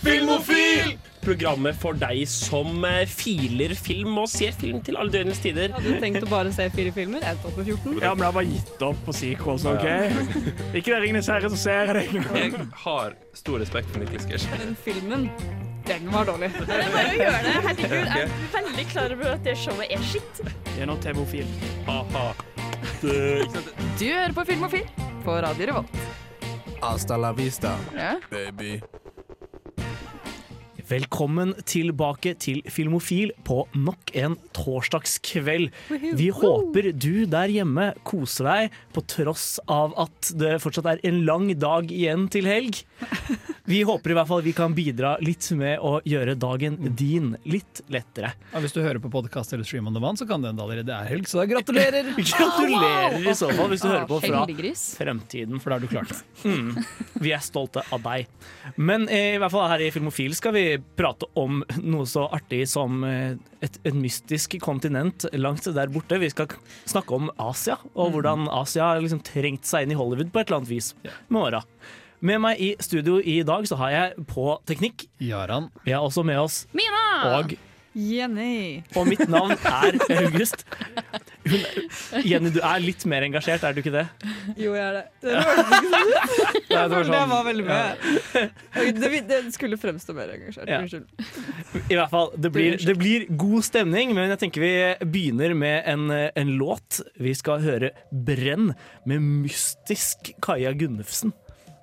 Filmofil! Programmet for deg som eh, filer film og ser film til alle døgnets tider. Hadde du tenkt å bare se fire filmer? Jeg tok på 14. Ja, men jeg har bare gitt opp på sequels, OK? Ikke det Ringenes herre, så ser jeg det. Jeg har stor respekt for Nicholas Gish. Den filmen, den var dårlig. Det er bare å gjøre det. Herregud, jeg er veldig klar over at det showet er skitt. Det er noe TV-ofil. Ha-ha. Du hører på Filmofil på Radio Revolt. Hasta la vista, Ja. baby. Velkommen tilbake til Filmofil på nok en torsdagskveld. Vi håper du der hjemme koser deg på tross av at det fortsatt er en lang dag igjen til helg. Vi håper i hvert fall vi kan bidra litt med å gjøre dagen din litt lettere. Ja, hvis du hører på podkast eller stream on demand, så kan det hende allerede er helg, så gratulerer! Gratulerer i så fall hvis du hører på fra fremtiden. For da har du klart det. Vi er stolte av deg. Men eh, i hvert fall her i Filmofil skal vi prate om noe så artig som eh, et, et mystisk kontinent langt der borte. Vi skal snakke om Asia, og hvordan Asia har liksom trengt seg inn i Hollywood på et eller annet vis med åra. Med meg i studio i dag så har jeg på teknikk. Jaran. Vi har også med oss Mina! og, Jenny. og mitt navn er August. Hun, Jenny, du er litt mer engasjert, er du ikke det? Jo, jeg er det. Det hørtes ikke sånn ut. Jeg det var sånn, var veldig mye. Det, det skulle fremstå mer engasjert. Ja. Unnskyld. I hvert fall, det blir, det blir god stemning, men jeg tenker vi begynner med en, en låt. Vi skal høre 'Brenn' med mystisk Kaja Gunnufsen.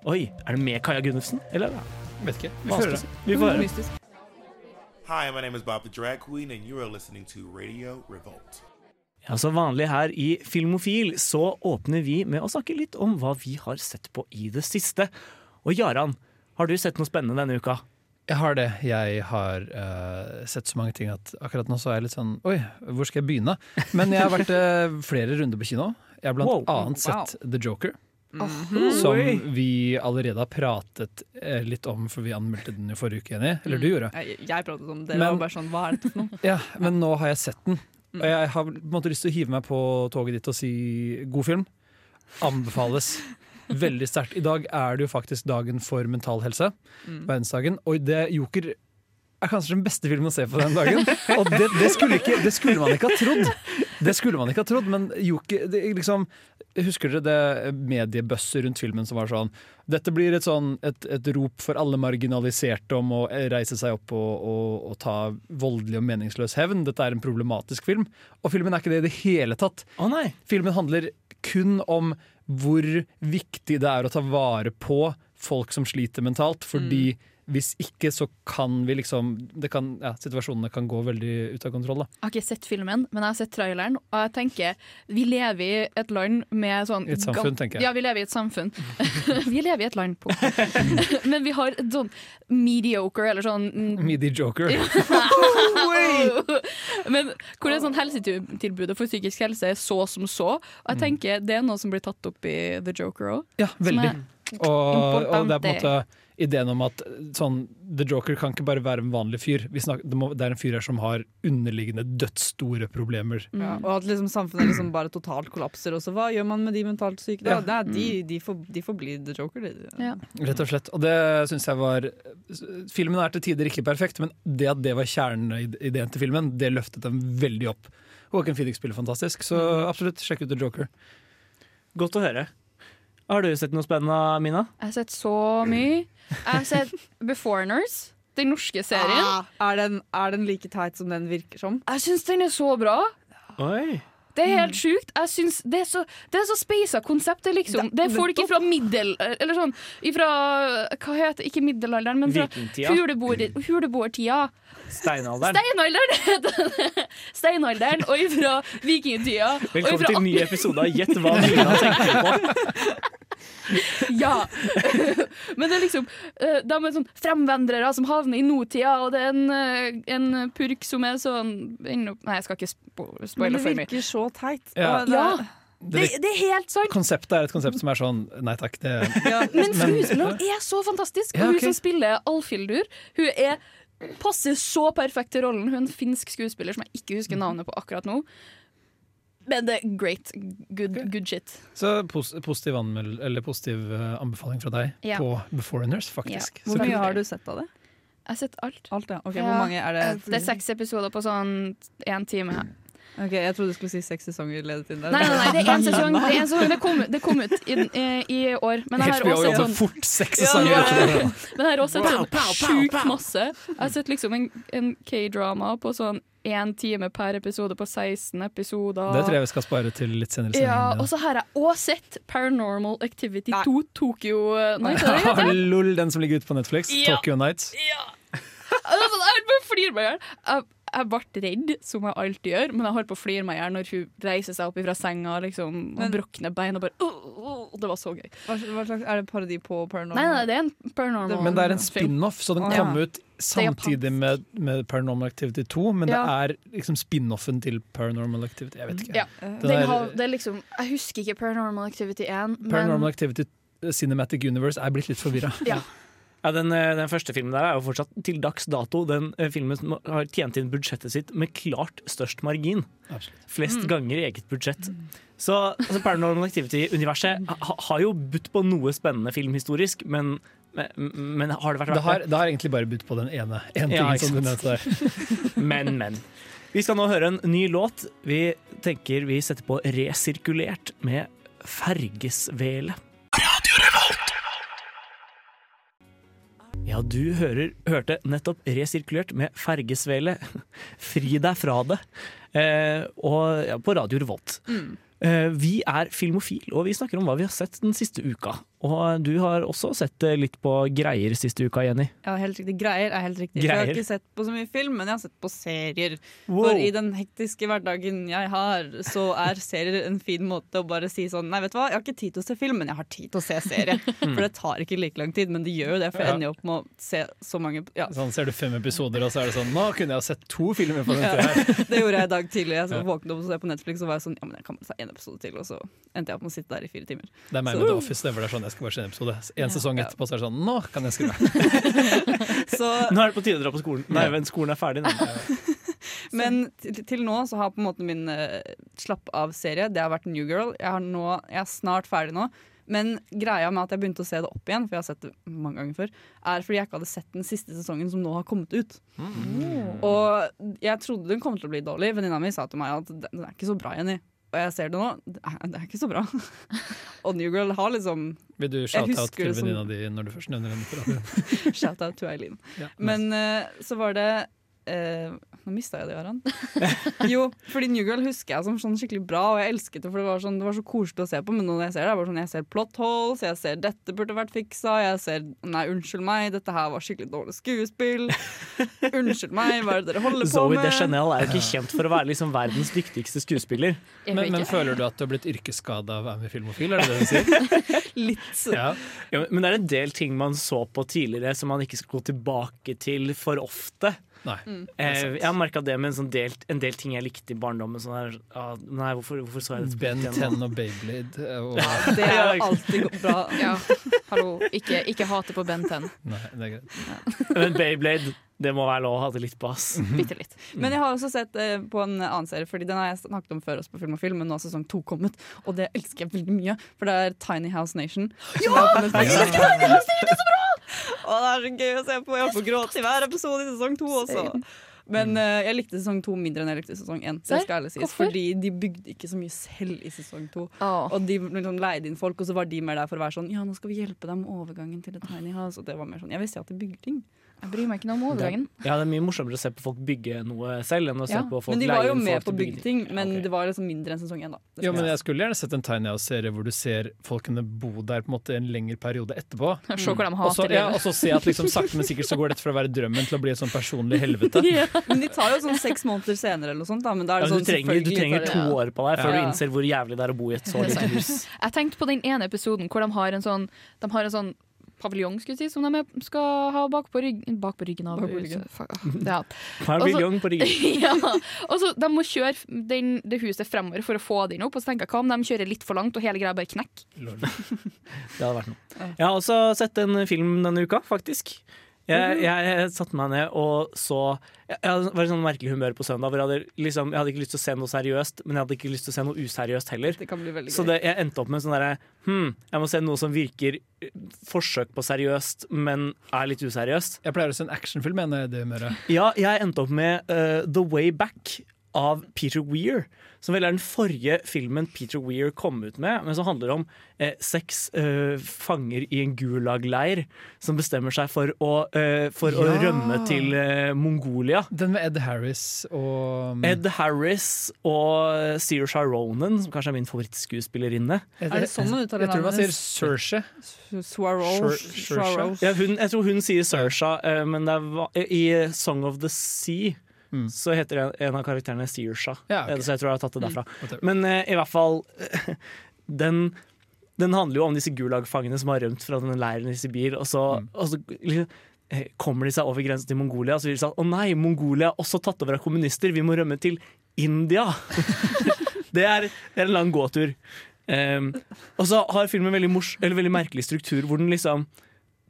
Oi, er det med Kaja Gunnufsen? Eller? vet ikke. Vi får høre. vi får høre. Hi, my name is Bob the Drag Queen, and you are listening to Radio Revolt. Ja, så vanlig her i Filmofil så åpner vi med å snakke litt om hva vi har sett på i det siste. Og Jaran, har du sett noe spennende denne uka? Jeg har det. Jeg har uh, sett så mange ting at akkurat nå så er jeg litt sånn Oi, hvor skal jeg begynne? Men jeg har vært uh, flere runder på kino. Jeg har blant Wow. annet Wow. sett The Joker. Mhm. Som vi allerede har pratet eh, litt om, for vi anmeldte den i forrige uke, Jenny. Eller du gjorde. Jeg, jeg pratet om det. Det Men- var bare sånn, hva er dette for noe? Ja, men nå har jeg sett den. Og jeg har på en måte lyst til å hive meg på toget ditt og si god film. Anbefales. Veldig sterkt. I dag er det jo faktisk dagen for mental helse. Verdensdagen. Og det Joker er kanskje den beste filmen å se på den dagen. Og det, det, skulle, ikke, det skulle man ikke ha trodd. Det skulle man ikke ha trodd, men Joker liksom, Husker dere det mediebøsset rundt filmen som var sånn Dette blir et, sånn, et, et rop for alle marginaliserte om å reise seg opp og, og, og ta voldelig og meningsløs hevn. Dette er en problematisk film. Og filmen er ikke det i det hele tatt. Å nei! Filmen handler kun om hvor viktig det er å ta vare på folk som sliter mentalt, fordi hvis ikke så kan vi liksom det kan, ja, Situasjonene kan gå veldig ut av kontroll. Da. Jeg har ikke sett filmen, men jeg har sett traileren, og jeg tenker vi lever i et land med sånn I et samfunn, tenker jeg. Ja, vi lever i et samfunn. vi lever i et land på Men vi har et sånn mediocre, eller sånn mm, Midi Joker. Men hvor det er sånn helsetilbudet for psykisk helse er så som så. Og jeg tenker det er noe som blir tatt opp i The Joker òg. Ja, veldig. Og, og det er på en måte ideen om at sånn, The Joker kan ikke bare være en vanlig fyr. Vi snakker, det, må, det er en fyr her som har underliggende dødsstore problemer. Ja, og at liksom samfunnet liksom bare totalt kollapser. Også. Hva gjør man med de mentalt syke? Da? Ja. Nei, de, de, får, de får bli The Joker. De. Ja. Rett og slett. Og det syns jeg var Filmen er til tider ikke perfekt, men det at det var kjernen i ideen til filmen, det løftet dem veldig opp. Håken Phoenix spiller fantastisk, så absolutt, sjekk ut The Joker. Godt å høre. Har du sett noe spennende, Mina? Jeg har sett så mye. Jeg har sett Beforeigners, den norske serien. Ah, er, den, er den like teit som den virker som? Jeg syns den er så bra. Oi. Det er helt sjukt. Jeg synes Det er så, det er så speisa konseptet, liksom, det er folk fra middel... Eller sånn ifra Hva heter? Ikke middelalderen, men fra Vikingtida. huleboer- huleboertida. Steinalderen. Steinalderen heter det! Steinalderen og ifra vikingtida. og Velkommen ifra til en ny episode av Gjett hva Nina tenker på. Ja! Men det er liksom eh, De er sånn fremvendrere som havner i nåtida, og det er en, eh, en purk som er sånn Nei, jeg skal ikke spo spoile for mye. Men det virker så teit. Ja. Det, Ja, Det, det, er helt sant! konseptet er et konsept som er sånn Nei takk, det ja. Men skuespilleren er så fantastisk. Ja, Og hun som spiller Alfildur, hun er passer så perfekt til rollen. Hun er en finsk skuespiller som jeg ikke husker navnet på akkurat nå. Men det er great. Good, good shit. Så pos positiv, positiv eh, anbefaling fra deg yeah. på Beforeigners, faktisk. Yeah. Hvor mye har du sett av det? Jeg har sett alt. Alt, ja. okay, Ja. Hvor mange er det? Det er seks episoder på sånn én time. Ok, Jeg trodde du skulle si seks sesonger ledet inn der. Nei, nei, nei, det er én sesong. Det, er en sesong. det, kom, det kom ut i, i, i år. Men jeg har HBO også sett sånn fort seks sesonger ja. Men jeg har også sett sånn sjukt masse. Jeg har sett liksom en, en K-drama på sånn én time per episode på 16 episoder. Det tror jeg vi skal spare til litt senere. i Ja, og så har jeg også sett Paranormal Activity Nei. 2 Tokyo Night. Lol, den som ligger ute på Netflix. Ja. Tokyo Nights. Ja. Jeg bare flirer meg i hjel. Jeg, ble redd, som jeg alltid gjør, men jeg holdt på å flire meg i hjel når hun reiser seg opp fra senga liksom, og Men- brukner bein. Og bare, «Åh, åh», det var så gøy. Hva, hva slags, er det parodi på Paranormal? Nei, nei, det er en Paranormal Men det er en spin-off, så den kom ja. ut samtidig med, med Paranormal Activity 2. Men Ja. det er liksom spin-offen til Paranormal Activity. Jeg vet ikke. Ja. Det er- har, det er liksom, jeg husker ikke Paranormal Activity 1, men Paranormal Activity Cinematic Universe er blitt litt forvirra. ja. Ja, den, eh, den første filmen der er jo fortsatt til dags dato den eh, filmen som har tjent inn budsjettet sitt med klart størst margin. Absolutt. Flest Mm. ganger i eget budsjett. Så altså, Paranormal Activity-universet ha, har jo budt på noe spennende filmhistorisk, men, men, men har det vært Det har, det har egentlig bare budt på den ene. En ting Ja, som du nevnte der. Men, men. Vi skal nå høre en ny låt. Vi tenker vi setter på Resirkulert med Fergesvele. Ja, du hører, hørte nettopp Resirkulert med Fergesvele. Fri deg fra det. Eh, og ja, på Radio Revolt. Eh, vi er Filmofil, og vi snakker om hva vi har sett den siste uka. Og du har også sett eh, litt på greier siste uka, Jenny. Ja, helt riktig. Greier er helt riktig. Greier. Jeg har ikke sett på så mye film, men jeg har sett på serier. Wow. For i den hektiske hverdagen jeg har, så er serier en fin måte å bare si sånn Nei, vet du hva, jeg har ikke tid til å se film, men jeg har tid til å se serie. For det tar ikke like lang tid, men det gjør jo det, for jeg ender jo opp med å se så mange ja. Sånn ser du fem episoder, og så er det sånn Nå kunne jeg ha sett to filmer på den Ja. tida her. Det gjorde jeg i dag tidlig. Jeg våknet opp og så på Netflix og var jeg sånn Ja, men jeg kan bare ta en episode til, og så endte jeg opp med å sitte der i fire timer. Det er meg Så- med The Office. Det, for det er sånn jeg skal bare se en episode. En sesong Ja. etterpå så er det sånn Nå kan jeg skru av. Så Nå er det på tide å dra på skolen. Nei, men skolen er ferdig nå. Men til, til nå så har på en måte min uh, slapp av-serie Det har vært New Girl. Jeg, nå, jeg er snart ferdig nå. Men greia med at jeg begynte å se det opp igjen, for jeg har sett det mange ganger før, er fordi jeg ikke hadde sett den siste sesongen som nå har kommet ut. Og jeg trodde den kom til å bli dårlig. Venninna mi sa til meg at den er ikke så bra, Jenny. Og jeg ser det nå. Det er, ikke så bra. og New Girl har liksom Vil du shout-out til venninna di når du først nevner henne? Shout-out to Eileen. Ja, Men uh, så var det eh, Nå mista jeg det, Aran. jo, fordi New Girl husker jeg som sånn skikkelig bra, og jeg elsket det, for det var, sånn, det var så koselig å se på. Men når jeg ser det, er bare sånn, jeg ser plot holes, jeg ser 'dette burde vært fiksa', jeg ser 'nei, unnskyld meg, dette her var skikkelig dårlig skuespill'. Unnskyld meg, hva er det dere holder på Zoe med? Deschanel er jo ikke kjent for å være liksom verdens dyktigste skuespiller. Men, men føler du at du har blitt yrkesskada av å være med i Filmofil? Er det det du sier? Litt. Ja. Ja, men det er en del ting man så på tidligere som man ikke skal gå tilbake til for ofte. Nei. Eh, jeg har merka det med en, sånn del, en del ting jeg likte i barndommen. Sånn der, ah, nei, hvorfor, hvorfor så jeg det Ben igjen 10 og Beyblade. Og, Det er jo alltid bra. Ja, hallo, ikke, ikke hate på Ben 10. nei, det er greit. Men Beyblade, det må være lov å ha det litt på, ass. Bitte litt. Men jeg har også sett eh, på en annen serie, Fordi den har jeg snakket om før oss på Film og Film, men nå har sesong to kommet, og det elsker jeg veldig mye. For det er Tiny House Nation. Ja! Og det er så gøy å se på! Jeg får gråte i hver episode i sesong to også. Men uh, jeg likte sesong to mindre enn jeg likte sesong én. Fordi de bygde ikke så mye selv i sesong to. Oh. Og de liksom leide inn folk, og så var de mer der for å være sånn Ja, nå skal vi hjelpe deg med overgangen til et tiny house. Og det var mer sånn Jeg visste at de bygger ting. Jeg bryr meg ikke noe om overgangen. Ja, det er mye morsommere å se på folk bygge noe selv enn å se Ja, på folk Men de var jo med på å bygge ting, men okay. det var liksom mindre enn sesong én, da. Ja, Jo, men jeg skulle gjerne sett en Tiny House-serie hvor du ser folkene bo der på en måte en lengre periode etterpå. Se hvor de hater det. ja, og så se at liksom sakte, men sikkert så går dette fra å være drømmen til å bli et sånn personlig helvete. Men de tar jo sånn seks måneder senere eller noe sånt. Da. Men da er Ja, det du sånn, trenger, du trenger tar det- to år på deg før Ja. du innser hvor jævlig det er å bo i et så lite hus. Jeg tenkte på den ene episoden hvor de har en sånn, de har en sånn paviljong skulle jeg si, som de skal ha bak på, rygg, bak på ryggen av Bak på ryggen. huset. Ja. Paviljong på ryggen. ja. Og så De må kjøre den, det huset fremover for å få den opp. Og så tenker jeg, Hva om de kjører litt for langt og hele greia bare knekker? Det hadde vært noe. Jeg har også sett en film denne uka, faktisk. Jeg, jeg satte meg ned og så Jeg, jeg var i sånn merkelig humør på søndag. Hvor jeg, hadde, liksom, jeg hadde ikke lyst til å se noe seriøst, men jeg hadde ikke lyst til å se noe useriøst heller. Det kan bli veldig Så det, jeg endte opp med sånn derre Hm, jeg må se noe som virker eh, forsøk på seriøst, men er litt useriøst. Jeg pleier å se en actionfilm jeg, i det humøret. Ja, jeg endte opp med uh, The Way Back av Peter Weir. Som vel er den forrige filmen Peter Weir kom ut med, men som handler om eh, seks eh, fanger i en gulag-leir som bestemmer seg for å, eh, for å rømme til eh, Mongolia. Den med Ed Harris og Ed Harris og Saoirse Ronan, som kanskje er min favorittskuespillerinne. Er Er det sånn man uttaler Jeg tror man sier navnet? Saoirse. Swaro. Ja, jeg tror hun sier Saoirse, eh, men det er, i Song of the Sea Mm. så heter en, en av karakterene Sirsha Ja, ok. Eh, Så jeg tror jeg har tatt det derfra. Mm. Men uh, i hvert fall den, den handler jo om disse Gulag-fangene som har rømt fra denne leiren i Sibir. Og så, Mm. og så liksom, kommer de seg over grensen til Mongolia, og så vil de si at å nei, Mongolia er også tatt over av kommunister, vi må rømme til India. det, er, det er en lang gåtur. Um, og så har filmen veldig, mors eller veldig merkelig struktur, hvor den liksom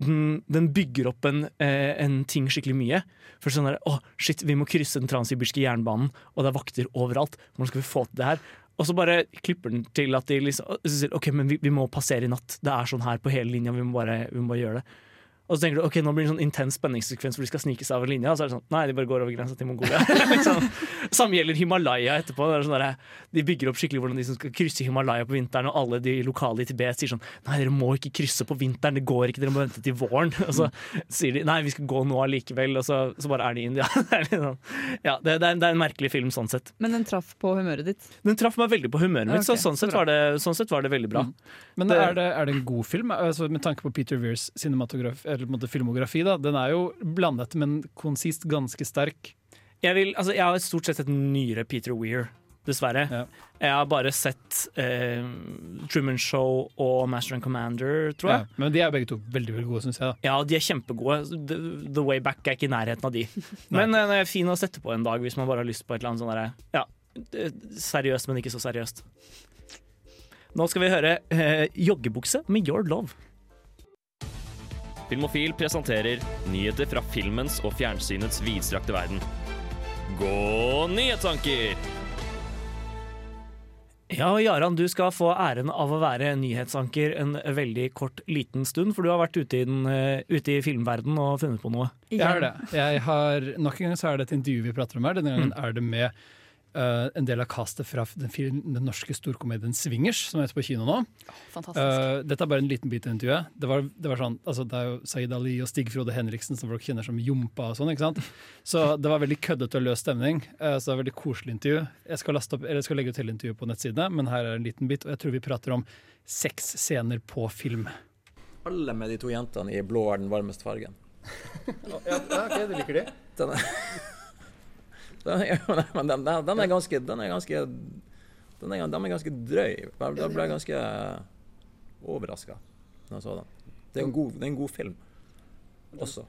den, den bygger opp en, eh, en ting skikkelig mye. Først sånn der, å shit, vi må krysse den transsibirske jernbanen, og det er vakter overalt. Hvordan skal vi få til det her? Og så bare klipper den til at de liksom sier, Ok, men vi, vi må passere i natt. Det er sånn her på hele linja, vi vi må bare gjøre det. Og så tenker du ok, nå blir det en sånn intens spenningssekvens hvor de skal snike seg over linja. Og så er det sånn, nei, de bare går over grensa til Mongolia. liksom. Samme gjelder Himalaya etterpå. Det er sånn der, de bygger opp skikkelig hvordan de som skal krysse Himalaya på vinteren, og alle de lokale i Tibet sier sånn Nei, dere må ikke krysse på vinteren, det går ikke, dere må vente til våren. Og så sier de nei, vi skal gå nå allikevel, og så, så bare er de i India. Det sånn, ja, det, det, er, det er en merkelig film sånn sett. Men den traff på humøret ditt. Den traff meg veldig på humøret mitt, okay, så sånn så sett, det, sånn sett var det veldig bra. Men Det- er det, er det en god film? Altså, med tanke på Peter Weirs cinematograf- eller på en måte filmografi, da. Den er jo blandet, men konsist ganske sterk. Jeg, vil, altså, jeg har stort sett sett nyere Peter Weir, dessverre. Ja. Jeg har bare sett eh, Truman Show og Master and Commander, tror jeg. Ja, men de er begge to veldig veldig gode, syns jeg. da Ja, de er kjempegode. The, the Way Back er ikke i nærheten av de. Men den det er fin å sette på en dag hvis man bare har lyst på et eller annet sånn derre Ja, eh, seriøst, men ikke så seriøst. Nå skal vi høre eh, Joggebukse med Your Love. Filmofil presenterer nyheter fra filmens og fjernsynets vidstrakte verden. Gå nyhetstanker! Ja, Jaran, du skal få æren av å være nyhetsanker en veldig kort, liten stund, for du har vært ute i, den, eh, ute i filmverden og funnet på noe. Jeg har det. Jeg har, nok en gang så er det et intervju vi prater om her. Denne gangen er det med eh, en del av castet fra den, film, den norske storkomedien Swingers, som er på kino nå. Fantastisk. Eh, dette er bare en liten bit av intervjuet. Det, var, det, var sånn, altså, det er jo Saeed Ali og Stig Frode Henriksen som folk kjenner som Jompa og sånn. ikke sant? Så det var veldig køddete og løs stemning. Uh, så det var veldig koselig intervju. Jeg skal, laste opp, eller jeg skal legge ut hele intervjuet på nettsidene, men her er en liten bit. Og jeg tror vi prater om seks scener på film. Alle med de to jentene i blå er den varmeste fargen. Ja, ok, du liker de? Den er, den men den, den, den er ganske Den er ganske den er, den er ganske drøy. Da ble jeg ganske overraska da jeg så den. Det er en god, det er en god film også.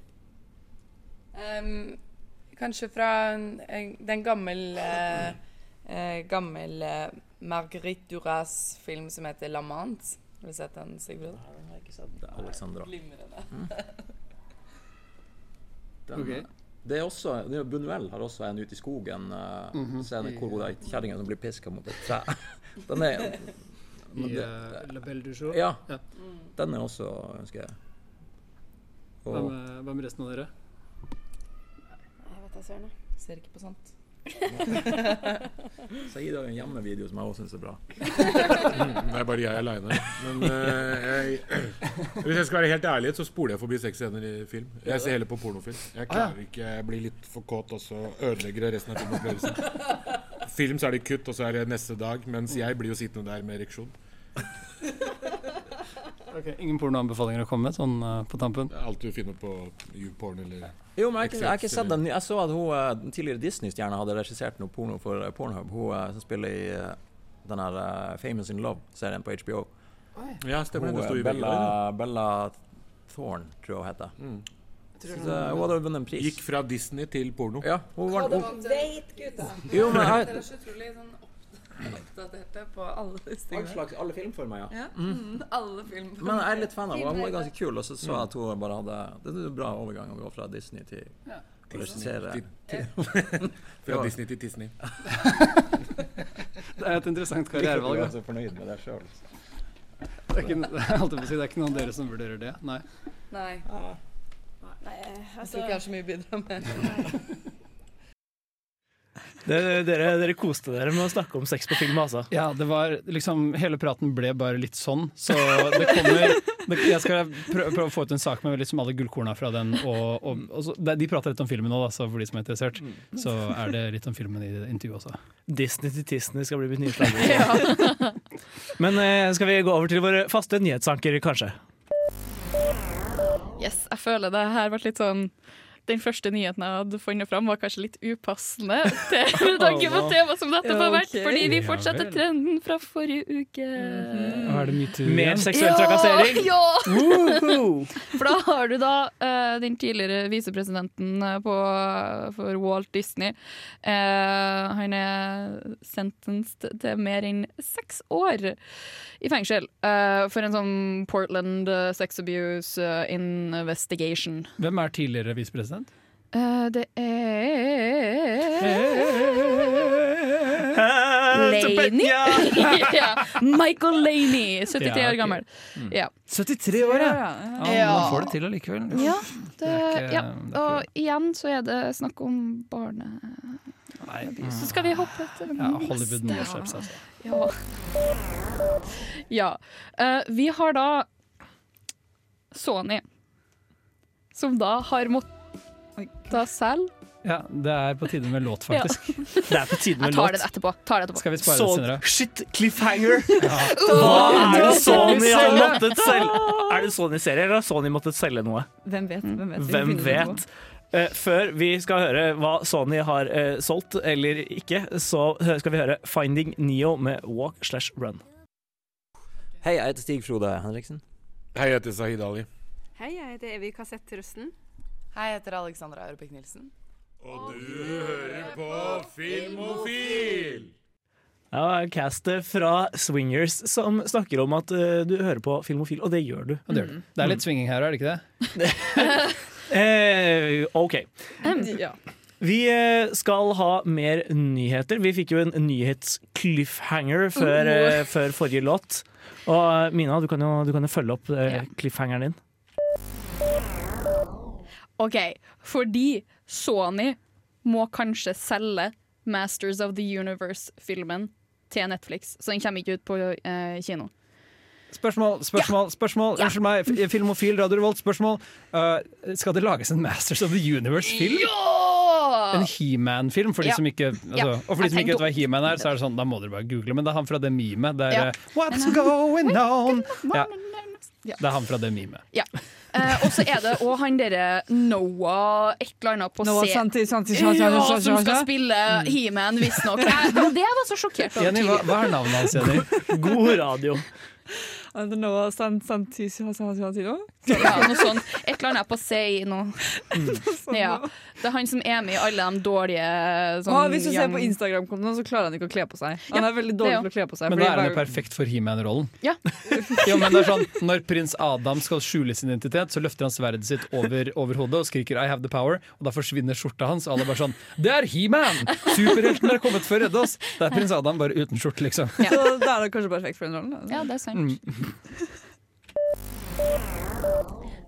Um, kanskje fra en, en, den gammel eh, eh, gammel eh, Marguerite Duras-film som heter La Mante. Har du sett den, Sigrid? Den har jeg ikke sett. Det er Alexandra. Glimrende. Den, Ok. Det er også, det er Bunuel har også en ute i skogen uh, Mhm. scene hvor hun er kjerringa som blir piska mot et tre. Den er I det- eh, La Belle du Jour. Ja. Ja. Den er også ønsker jeg. Hva Og, med, hva med resten av dere? Jeg vet da søren. Ser ikke på sånt. så gir deg en hjemmevideo som jeg også syns er bra. Det er bare jeg aleine. Men uh, jeg, hvis jeg skal være helt ærlig, så spoler jeg forbi seks scener i film. Jeg ser heller på pornofilm. Jeg klarer ikke, jeg blir litt for kåt, og så ødelegger jeg resten av filmopplevelsen. Film så er det kutt, og så er det neste dag. Mens jeg blir jo sittende der med ereksjon. Ok, Ingen pornoanbefalinger å komme med sånn uh, på tampen? Alt du finner på YouPorn eller Jo, men jeg, jeg har ikke sett den. Jeg så at hun eh, tidligere Disney-stjerna hadde regissert noe porno for eh, Pornhub. Hun som spiller i den her Famous in Love-serien på HBO. Ja, stemmer det. Hun, Det Bella, Bella Thorne, tror jeg hun heter. Mm. Så, hun hadde vunnet en pris. Gikk fra Disney til porno. Ja, hun var, hun, Veit, gutta! Jo, men jeg- oppdaterte på alle All listingene. slags, alle filmformer, ja. Ja, mm, alle filmformer. Men jeg er litt fan av henne. Hun er ganske kul. Og så så jeg at hun bare hadde Det er en bra overgang å gå fra Disney til Ja. å regissere. Fra Disney til Disney. Det er et interessant karrierevalg. Jeg er så fornøyd med deg sjøl. Det er ikke, jeg si, det er ikke noen av dere som vurderer det? Nei. Nei. Nei, Jeg altså tror ikke jeg har så mye å bidra med. Det, dere, dere koste dere med å snakke om sex på film, altså. Ja, det var liksom Hele praten ble bare litt sånn, så det kommer det, Jeg skal prøve, prøve å få ut en sak med liksom alle gullkorna fra den. Og, og, og så, de prater litt om filmen nå, så for de som er interessert. Så er det litt om filmen i intervjuet også. Disney til Disney skal bli mitt nye slagord. Men eh, skal vi gå over til våre faste nyhetsanker, kanskje? Yes, jeg føler det her ble litt sånn den første nyheten jeg hadde funnet fram, var kanskje litt upassende til med tanke på temaet som dette har vært, fordi vi fortsetter trenden fra forrige uke. Er det metoo Mer seksuell trakassering? Ja! For da har du da uh, den tidligere visepresidenten eh, på, for Walt Disney. Uh, han er sentenced til mer enn seks år i fengsel uh, for en sånn Portland sex abuse investigation. Hvem er tidligere visepresident? Eh, det er Laney. ja. Michael Laney, 73 år gammel. Ja. 73 år, ja! ja Ja. Man får det til allikevel. Ja, det, ja. Og igjen så er det snakk om barne... Nei. Så skal vi hoppe til Ja, Hollywood. Norseps, altså. Ja. ja. Uh, vi har da Sony, som da har måttet selge Ja, det er på tide med låt, Ja. faktisk. Det er på tide med Jeg tar låt. det etterpå. Tar det etterpå. Skal vi spare det senere? shit, cliffhanger! Ja. Hva er det Sony har måttet selge? Er det Sony-serie, eller har Sony måttet selge noe? Hvem vet? Hvem vet? Vi Hvem finner det på. vet? Eh, før vi skal høre hva Sony har eh, solgt eller ikke, så hø- skal vi høre 'Finding Neo' med Walk slash Run. Hei, jeg heter Stig Frode Henriksen. Hei, jeg heter Sahid Ali. Hei, jeg heter Evy Kassett Røsten. Hei, jeg heter Alexandra Aurebekk Nilsen. Og du hører på Filmofil! Ja, castet fra Swingers som snakker om at uh, du hører på Filmofil, og det gjør du. Mm. det, er litt swinging her, er det ikke det? Eh, OK. Ja. Vi eh, skal ha mer nyheter. Vi fikk jo en nyhets-cliffhanger før, uh. før forrige låt. Og eh, Mina, du kan jo, du kan jo følge opp uh, cliffhangeren din. OK, fordi Sony må kanskje selge Masters of the Universe-filmen til Netflix, så den kommer ikke ut på eh, kino. Spørsmål, spørsmål, spørsmål. Unnskyld meg, Filmofil, Radio Revolt, spørsmål. Uh, skal det lages en Masters of the Universe-film? Ja! En He-Man-film, for de Ja. som ikke altså, Ja. Og for de som ikke vet hva He-Man er, så er det sånn, da må dere bare google. Men det er han fra det memet. Det er Ja. eh, What's going on? Ja, det er han fra det memet. Ja. Eh, og så er det òg han derre Noah et eller annet på Noah C. Santi, Santi, Santi, Ja, Santi, som skal spille He-Man, visstnok. Det var så sjokkert over Jenny, hva, hva er navnet hans, Jenny? God radio. And Noah San- sant, sant. Ja, noe sånt. Et eller annet på C nå. Ja. Det er han som er med i alle de dårlige sånn, ah, hvis du ser på Instagram-kontoen, så klarer han ikke å kle på seg. Han er veldig dårlig jo. til å kle på seg. Men da er han jo perfekt for He-Man-rollen. Ja. Jo, men det er sånn, Når prins Adam skal skjule sin identitet, så løfter han sverdet sitt over, over hodet og skriker 'I have the power', og da forsvinner skjorta hans. Og alle bare sånn 'Det er He-Man! Superhelten er kommet for å redde oss!' Det er prins Adam, bare uten skjorte, liksom. Så da er det kanskje perfekt for den rollen. Ja, det er sant. Mm.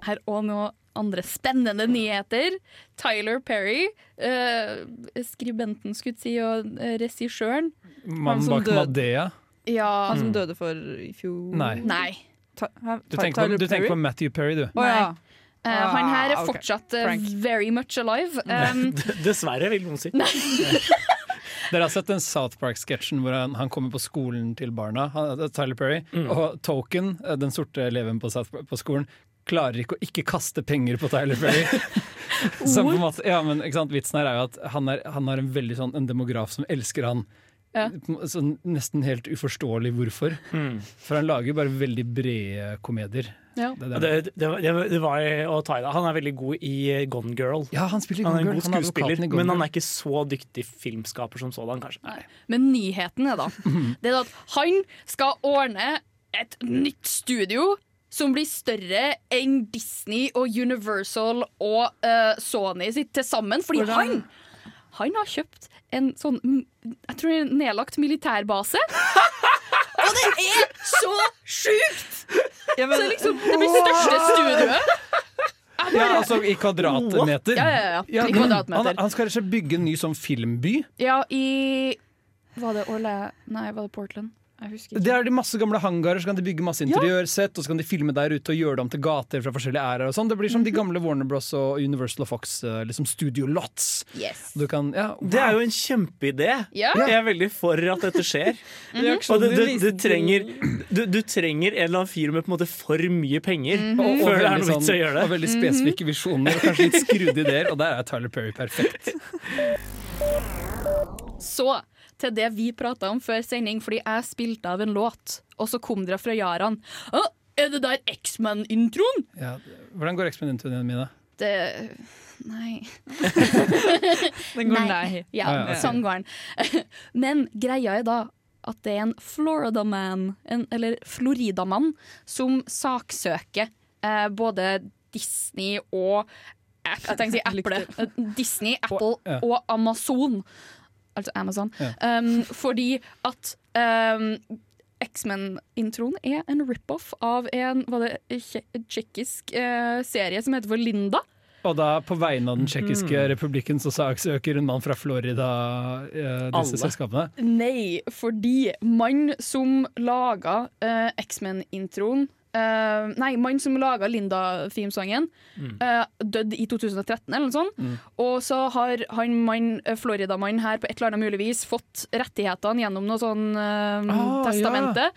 Her og nå andre spennende nyheter. Tyler Perry, eh, skribenten skulle si, og eh, regissøren. Mannen bak. Madea. Ja Han som Mm. døde for i fjor Nei. Nei. Ta, hæ? Du tenker, på, du tenker på Matthew Perry, du. Å ja. Eh, han her er Ah, ok. fortsatt eh, Frank. very much alive. Um, Dessverre, vil noen si. Dere har sett den South Park-sketsjen hvor han, han kommer på skolen til barna, han, er Tyler Perry, og Token, eh, den sorte eleven på, South, på skolen, klarer ikke å ikke kaste penger på Tyler Perry. Måte, ja, men Vitsen her er jo at han, er, han har en veldig sånn en demograf som elsker han Ja. Sånn nesten helt uforståelig hvorfor. For han lager jo bare veldig brede komedier. Ja. Det Det, det. det, var- det, var- å ta i det. Han er veldig god i eh, Gone Girl. Ja, han spiller i Han er Gone en Girl. god Han er skuespiller, han men han er ikke så dyktig filmskaper som sådan, kanskje. Men nyheten er da Det er at han skal ordne et nytt studio som blir større enn Disney og Universal og uh, Sony sitt til sammen. Fordi Hvordan? han Han har kjøpt en sånn Jeg tror en nedlagt militærbase. og det er så sjukt! Ja, men- så liksom, det blir største studioet. Ja, altså i kvadratmeter. Ja, ja, ja. I kvadratmeter. Han, han skal rett og slett bygge en ny sånn filmby. Ja, i Var det Orle... Nei, var det Portland? Det er de masse gamle hangarer, så kan de bygge masse interiørsett, og så kan de filme der ute og gjøre det om til gater fra forskjellige æraer og sånn. Det blir som Mhm. de gamle Warner Bros og Universal og Fox eh, liksom studio lots. Yes. Du kan, ja, Det er jo en kjempeidé. Ja. Jeg er veldig for at dette skjer. Reaksjoner Og du, du, du, trenger, du, du trenger en eller annen fyr med på en måte for mye penger og, og, før det er noe vits i å gjøre det. og veldig spesifikke visjoner og kanskje litt skrudde ideer, og der er Tyler Perry perfekt. Så til det vi prata om før sending, fordi jeg spilte av en låt, og så kom dere fra Jaran. Å, er det der X-Man-introen? Ja, hvordan går eksperimentene Mina? Det Nei. Den går nei. Ja, Ah, ja, sånn går den. Men greia er da at det er en Florida-man, eller Florida-mann, som saksøker eh, både Disney og jeg tenkte å si Apple. Eh, Disney, Apple og Amazon. Altså Amazon. Ja. Um, fordi at um, X-Men-introen er en rip-off av en var det, tsjekkisk eh, serie som heter for Linda. Og da på vegne av den tsjekkiske Mm. republikken så saksøker en mann fra Florida eh, disse Alle. selskapene. Nei, fordi mann som laga eh, X-Men-introen eh, Nei, mann som laga Linda-themesangen, Mm. uh, døde i 2013 eller noe sånt. Mm. Og så har han mann, eh, Florida-mann her på et eller annet mulig vis fått rettighetene gjennom noe sånn uh, Ah, testamente.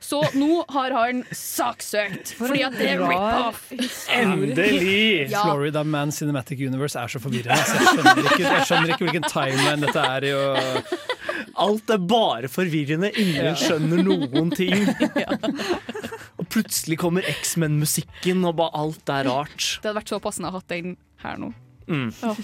Så nå har han saksøkt, fordi at det er rip-off. Endelig! Ja. Florida Man Cinematic Universe er så forvirrende. Altså, jeg, skjønner ikke, jeg skjønner ikke hvilken timeline dette er i. Og Alt er bare forvirrende. Ingen skjønner noen ting. Og plutselig kommer X-Men-musikken, og bare alt er rart. Det hadde vært så passende å ha hatt den her nå. Mm. Ja.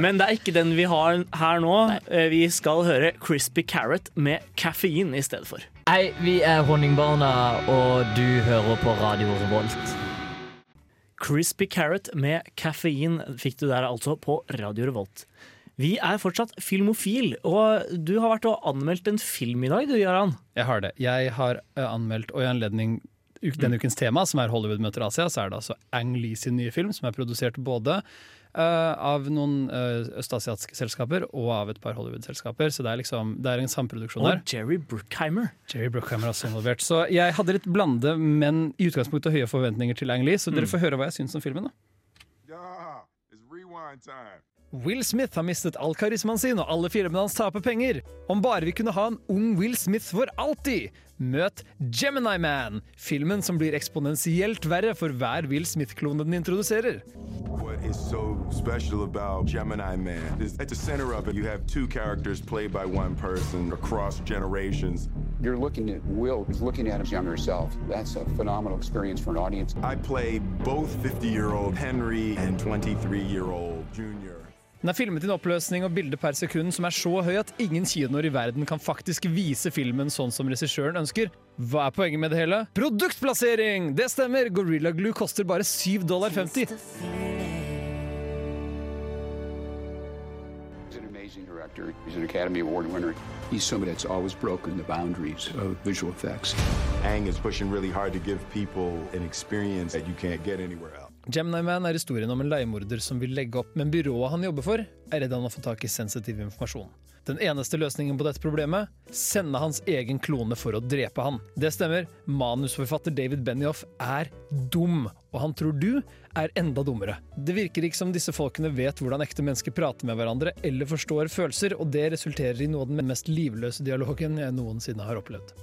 Men det er ikke den vi har her nå. Nei. Vi skal høre Crispy Carrot med kaffein i stedet for. Hei, vi er Honningbarna, og du hører på Radio Revolt. Crispy Carrot med kaffein fikk du der altså på Radio Revolt. Vi er fortsatt filmofil, og du har vært og anmeldt en film i dag, du Jaran. jeg har det. Jeg har eh, anmeldt, og i anledning denne ukens tema, som er Hollywood møter Asia, så er det altså Ang Lee sin nye film, som er produsert både uh, av noen uh, østasiatiske selskaper og av et par Hollywood-selskaper. Så det er liksom, det er en samproduksjon der. Og Jerry Bruckheimer. Jerry Bruckheimer er også involvert. Så jeg hadde litt blande, men i utgangspunktet høye forventninger til Ang Lee, så dere Mm. får høre hva jeg syns om filmen. da. It's rewind time. Will Smith har mistet all karismaen sin, og alle filmene hans taper penger. Om bare vi kunne ha en ung Will Smith for alltid! Møt Gemini Man, filmen som blir eksponentielt verre for hver Will Smith-klone den introduserer. What is so special about Gemini Man is at the center of it, you have two characters played by one person across generations. You're looking at Will, who's looking at his younger self. That's a phenomenal experience for an audience. I play both 50 year old Henry and 23 year old Junior. Den er filmet i en oppløsning og bilde per sekund som er så høy at ingen kinoer i verden kan faktisk vise filmen sånn som regissøren ønsker. Hva er poenget med det hele? Produktplassering! Det stemmer! Gorilla Glue koster bare 7 dollar 50. He's an amazing director. He's an Academy Award winner. He's somebody that's always broken the boundaries of visual effects. Ang is pushing really hard to give people an experience that you can't get anywhere else. Gemini Man er historien om en leiemorder som vil legge opp, men byrået han jobber for, er redd han har fått tak i sensitiv informasjon. Den eneste løsningen på dette problemet? Sende hans egen klone for å drepe han. Det stemmer, manusforfatter David Benioff er dum, og han tror du er enda dummere. Det virker ikke som disse folkene vet hvordan ekte mennesker prater med hverandre eller forstår følelser, og det resulterer i noe av den mest livløse dialogen jeg noensinne har opplevd.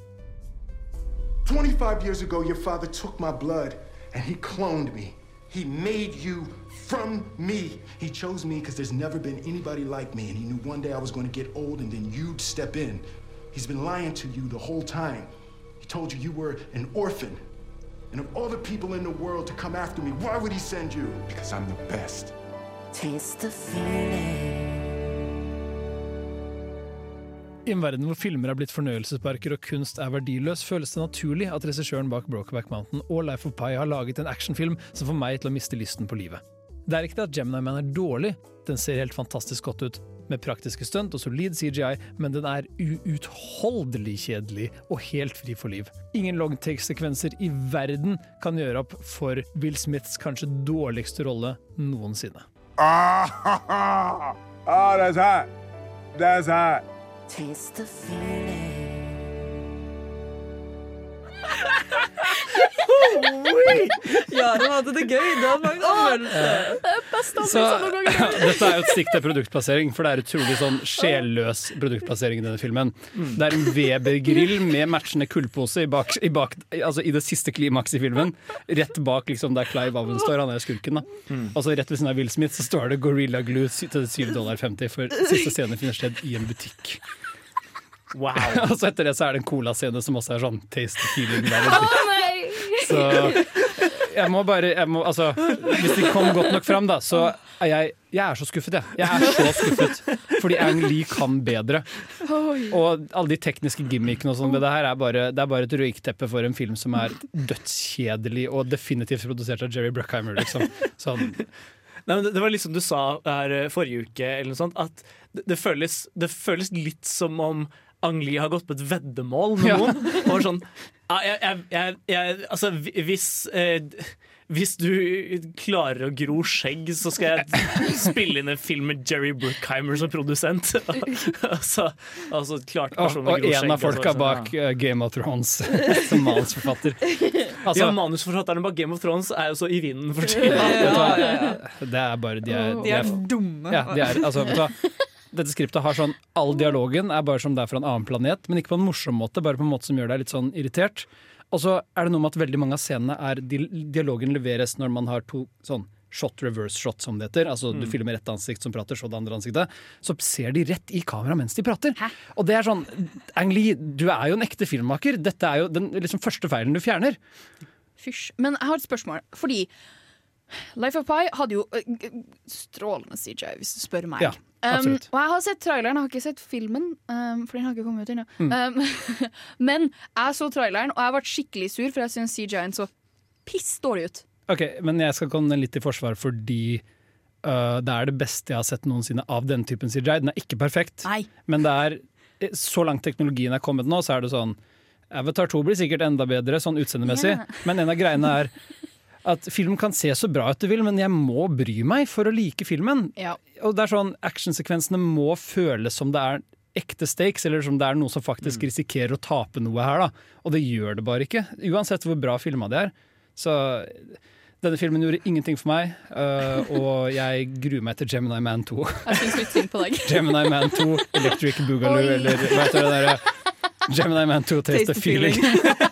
25 years ago, your father took my blood and he cloned me. He made you from me. He chose me because there's never been anybody like me, and he knew one day I was going to get old and then you'd step in. He's been lying to you the whole time. He told you you were an orphan. And of all the people in the world to come after me, why would he send you? Because I'm the best. Taste the feeling. I en verden hvor filmer er blitt fornøyelsesparker og kunst er verdiløs, føles det naturlig at regissøren bak Brokeback Mountain og Life of Pi har laget en actionfilm som får meg til å miste lysten på livet. Det er ikke det at Gemini Man er dårlig, den ser helt fantastisk godt ut, med praktiske stunt og solid CGI, men den er uutholdelig kjedelig og helt fri for liv. Ingen longtake-sekvenser i verden kan gjøre opp for Will Smiths kanskje dårligste rolle noensinne. Ah, oh, that's hot. That's hot. Taste the feeling. Ja, de hadde det gøy. Det er mange anmeldelser. Det er best Så, dette er jo et stikk til produktplassering, for det er utrolig sånn sjelløs produktplassering i denne filmen. Det er en Weber-grill med matchende kullpose i, bak, i, bak, altså i det siste klimaks i filmen. Rett bak liksom der Clive Owen står, han er skurken. da Altså Rett ved siden av Will Smith så står det Gorilla Glue til 7,50 dollar, for siste scene finner sted i en butikk. Wow. Og så etter det så er det en colascene som også er sånn taste feeling. Der. nei! Så jeg må bare jeg må, altså, Hvis det kom godt nok fram, da, så er jeg Jeg er så skuffet, jeg. Jeg er så skuffet. Fordi Ang Lee kan bedre. Og alle de tekniske gimmickene og sånn ved det her er bare, det er bare et røykteppe for en film som er dødskjedelig og definitivt produsert av Jerry Bruckheimer, liksom. Sånn. Nei, men det, var liksom du sa her eh, forrige uke, eller noe sånt, at det, det, føles, det føles litt som om Ang Lee har gått på et veddemål med Ja. Og sånn jeg, jeg, jeg, jeg, Altså, hvis eh, hvis du klarer å gro skjegg, så skal jeg spille inn en film med Jerry Bruckheimer som produsent. altså, altså klart Og, person med og gro en av folka sånn, bak uh, Game of Thrones som manusforfatter. Altså, ja, Manusforfatterne bak Game of Thrones er jo så i vinden for tiden. Ja, ja? Det er bare De er, De er dumme. Ja, de er, altså, vet du hva? Dette skriptet har sånn All dialogen er bare som det er fra en annen planet, men ikke på en morsom måte, bare på en måte som gjør deg litt sånn irritert. Og så er det noe med at veldig mange av scenene er Dialogen leveres når man har to sånn shot reverse shot, som det heter. Altså Du Mm. filmer ett ansikt som prater, så det andre ansiktet. Så ser de rett i kamera mens de prater. Og det er sånn Ang Lee, du er jo en ekte filmmaker. Dette er jo den liksom, første feilen du fjerner. Fysj. Men jeg har et spørsmål. Fordi Life of Pi hadde jo øh, strålende CJ, hvis du spør meg. Ja. Um, og jeg har sett traileren, jeg har ikke sett filmen, um, for den har ikke kommet ut ennå. Mm. Um, men jeg så traileren, og jeg ble skikkelig sur, for jeg syns CGI-en så piss dårlig ut. Ok, Men jeg skal komme litt i forsvar fordi uh, det er det beste jeg har sett noensinne av denne typen CGI. Den er ikke perfekt, Nei. men det er så langt teknologien er kommet nå, så er det sånn Avatar 2 blir sikkert enda bedre sånn utseendemessig, Ja. men en av greiene er at film kan se så bra ut du vil, men jeg må bry meg for å like filmen. Ja. Og det er sånn, Actionsekvensene må føles som det er ekte stakes, eller som det er noe som faktisk risikerer å tape noe her. da. Og det gjør det bare ikke, uansett hvor bra filma det er. Så denne filmen gjorde ingenting for meg, uh, og jeg gruer meg til Gemini Man 2. Jeg syns litt synd på deg. Gemini Man 2, Electric Boogaloo, Oi. eller hva heter det derre Gemini Man 2, Taste the Feeling.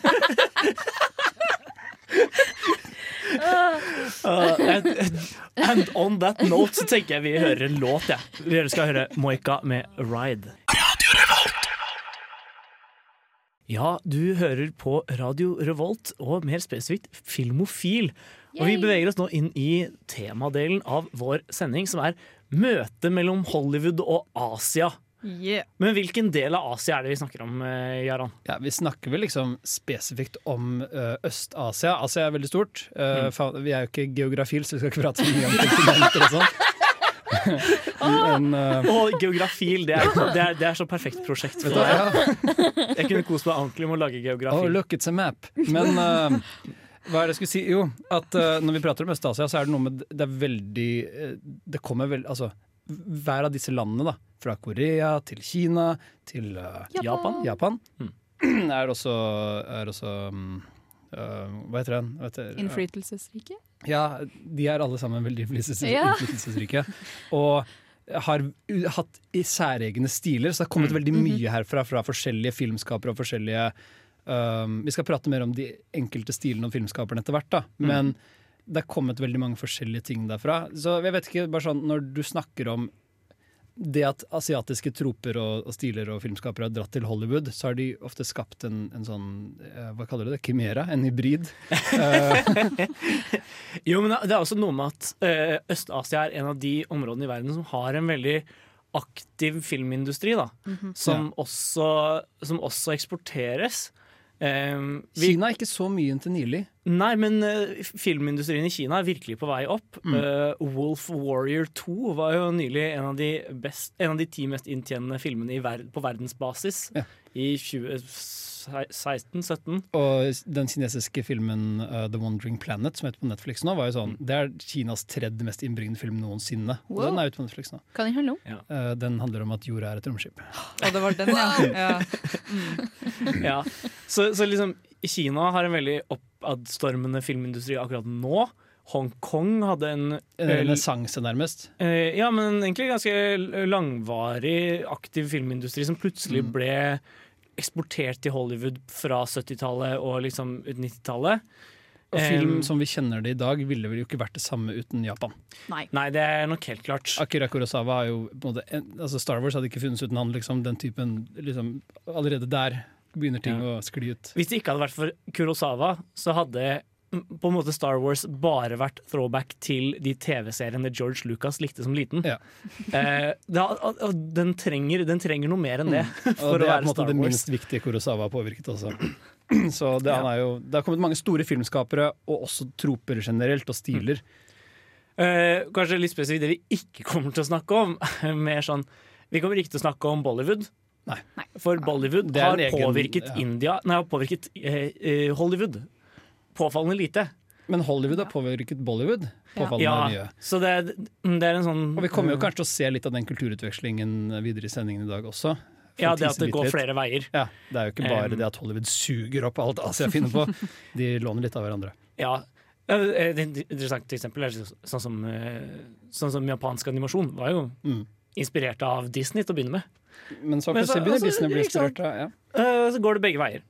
Uh, and, and on that note så tenker jeg vi hører en låt. Ja. Vi skal høre Moika med Ride. Ja, du hører på Radio Revolt, og mer spesifikt Filmofil. Og vi beveger oss nå inn i temadelen av vår sending, som er møtet mellom Hollywood og Asia. Yeah. Men hvilken del av Asia er det vi snakker om, eh, Jaran? Ja, Vi snakker vel liksom spesifikt om øh, Øst-Asia. Asia er veldig stort. Uh, Mm. vi er jo ikke geografil, så vi skal ikke prate så mye om kontinenter og sånn. Men, uh, oh, geografil, det er, det, er, det er så perfekt prosjekt for Vet du hva? deg. Jeg kunne kost meg ordentlig med å lage geografi. Oh, look, it's a map. Men uh, hva er det jeg skulle si? Jo, at uh, når vi prater om Øst-Asia, så er det noe med Det er veldig Det kommer veldig Altså, hver av disse landene, da, fra Korea til Kina til uh, Japan. Japan er også, er også um, øh, Hva heter den? Innflytelsesrike? Ja, de er alle sammen veldig innflytelsesrike. Og har hatt i særegne stiler, så det har kommet veldig mye herfra fra forskjellige filmskapere og forskjellige um, Vi skal prate mer om de enkelte stilene og filmskaperne etter hvert, da. Men det er kommet veldig mange forskjellige ting derfra. Så jeg vet ikke, bare sånn, når du snakker om det at asiatiske troper og, og stiler og filmskapere har dratt til Hollywood, så har de ofte skapt en, en sånn eh, Hva kaller du det? Kimera? En hybrid. Eh, Jo, men det er også noe med at eh, Øst-Asia er en av de områdene i verden som har en veldig aktiv filmindustri, da. Mhm. som, også, som også eksporteres. Eh, vi- Kina er ikke så mye inntil nylig. Nei, men uh, filmindustrien i Kina er virkelig på vei opp. Mm. Uh, Wolf Warrior 2 var jo nylig en av de, best, en av de ti mest inntjenende filmene i ver på verdensbasis i 2016-17. Og den kinesiske filmen uh, The Wandering Planet, som heter på Netflix nå, var jo sånn Det er Kinas tredje mest innbringende film noensinne. Wow. Den er ute på Netflix nå. Hva den handler om? Uh, den handler om at jorda er et romskip. Og det var den, ja. ja. ja. Så, så liksom Kina har en veldig oppadstormende filmindustri akkurat nå. Hongkong hadde en En eh, renessanse, nærmest. Eh, ja, men egentlig ganske langvarig aktiv filmindustri som plutselig Mm. ble eksportert til Hollywood fra 70-tallet og liksom ut 90-tallet. Og film som vi kjenner det i dag, ville vel jo ikke vært det samme uten Japan. Nei. det er nok helt klart. Akira Kurosawa har jo på måte altså Star Wars hadde ikke funnes uten han. Liksom, den typen liksom, Allerede der begynner ting å skli ut. Hvis det ikke hadde vært for Kurosawa, så hadde på en måte Star Wars bare vært throwback til de TV-seriene George Lucas likte som liten. Eh, det og- og den, trenger, den trenger noe mer enn det. Mm. For det å er på en måte det minst viktige Kurosawa har påvirket også. Så det, han er jo, det har kommet mange store filmskapere, og også troper generelt, og stiler. Eh, kanskje litt spesifikt det vi ikke kommer til å snakke om. Mer sånn, vi kommer ikke til å snakke om Bollywood. Nei. For Bollywood er har egen- påvirket ja. India Nei, har påvirket eh, eh, Hollywood. Påfallende lite. Men Hollywood har påvirket Bollywood påfallende ja, mye. Så det, det er en sånn Og vi kommer jo kanskje til å se litt av den kulturutvekslingen videre i sendingen i dag også. Ja, det at det går litt. flere veier. Ja, Det er jo ikke bare Um, det at Hollywood suger opp alt Asia finner på. De låner litt av hverandre. Ja. Eh, Et interessant eksempel er sånn som, eh, sånn som japansk animasjon var jo Mm. inspirert av Disney til å begynne med. Men så Men plutselig begynner altså, Disney å bli inspirert av ja. Eh, Så går det begge veier.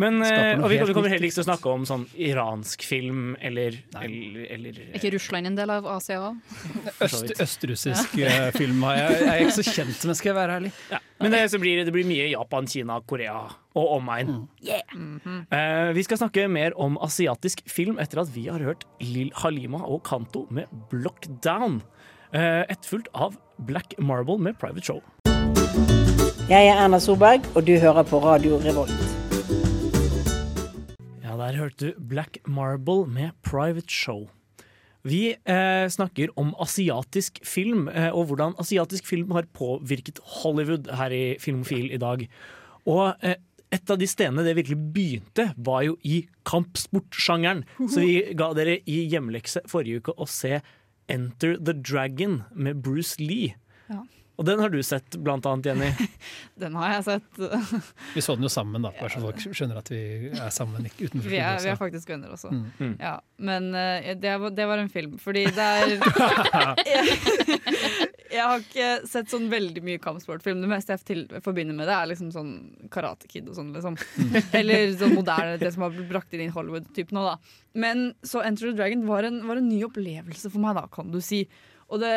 Men, eh, og vi, vi kommer heller ikke til å snakke om sånn iransk film eller, eller, eller Er ikke Russland en del av Asia òg? Øst, østrussisk ja. film jeg, jeg er ikke så kjent med, skal jeg være ærlig. Ja. Men det, så blir, det blir mye Japan, Kina, Korea og omegn. Eh, vi skal snakke mer om asiatisk film etter at vi har hørt Lil Halima og Kanto med 'Block Down'. Uh, Etterfulgt av Black Marble med 'Private Show'. Jeg er Erna Solberg, og du hører på Radio Revolt. Der hørte du Black Marble med Private Show. Vi eh, snakker om asiatisk film, eh, og hvordan asiatisk film har påvirket Hollywood her i Filmofil i dag. Og eh, et av de stedene det virkelig begynte, var jo i kampsportsjangeren. Så vi ga dere i hjemlekse forrige uke å se Enter the Dragon med Bruce Lee. Ja. Og den har du sett, blant annet, Jenny. Den har jeg sett. Vi så den jo sammen, da, bare så folk skjønner at vi er sammen ikke utenfor Vi er, vi er faktisk venner også. Mm. Mm. Ja, men uh, det, var, det var en film, fordi det er jeg, jeg har ikke sett sånn veldig mye kampsportfilm. Det meste jeg til, forbinder med det, er liksom sånn Karate Kid og sånn, liksom. Eller sånn moderne, det som har blitt brakt inn i Hollywood-type nå, da. Men så Enter the Dragon var en, var en ny opplevelse for meg, da, kan du si. Og det,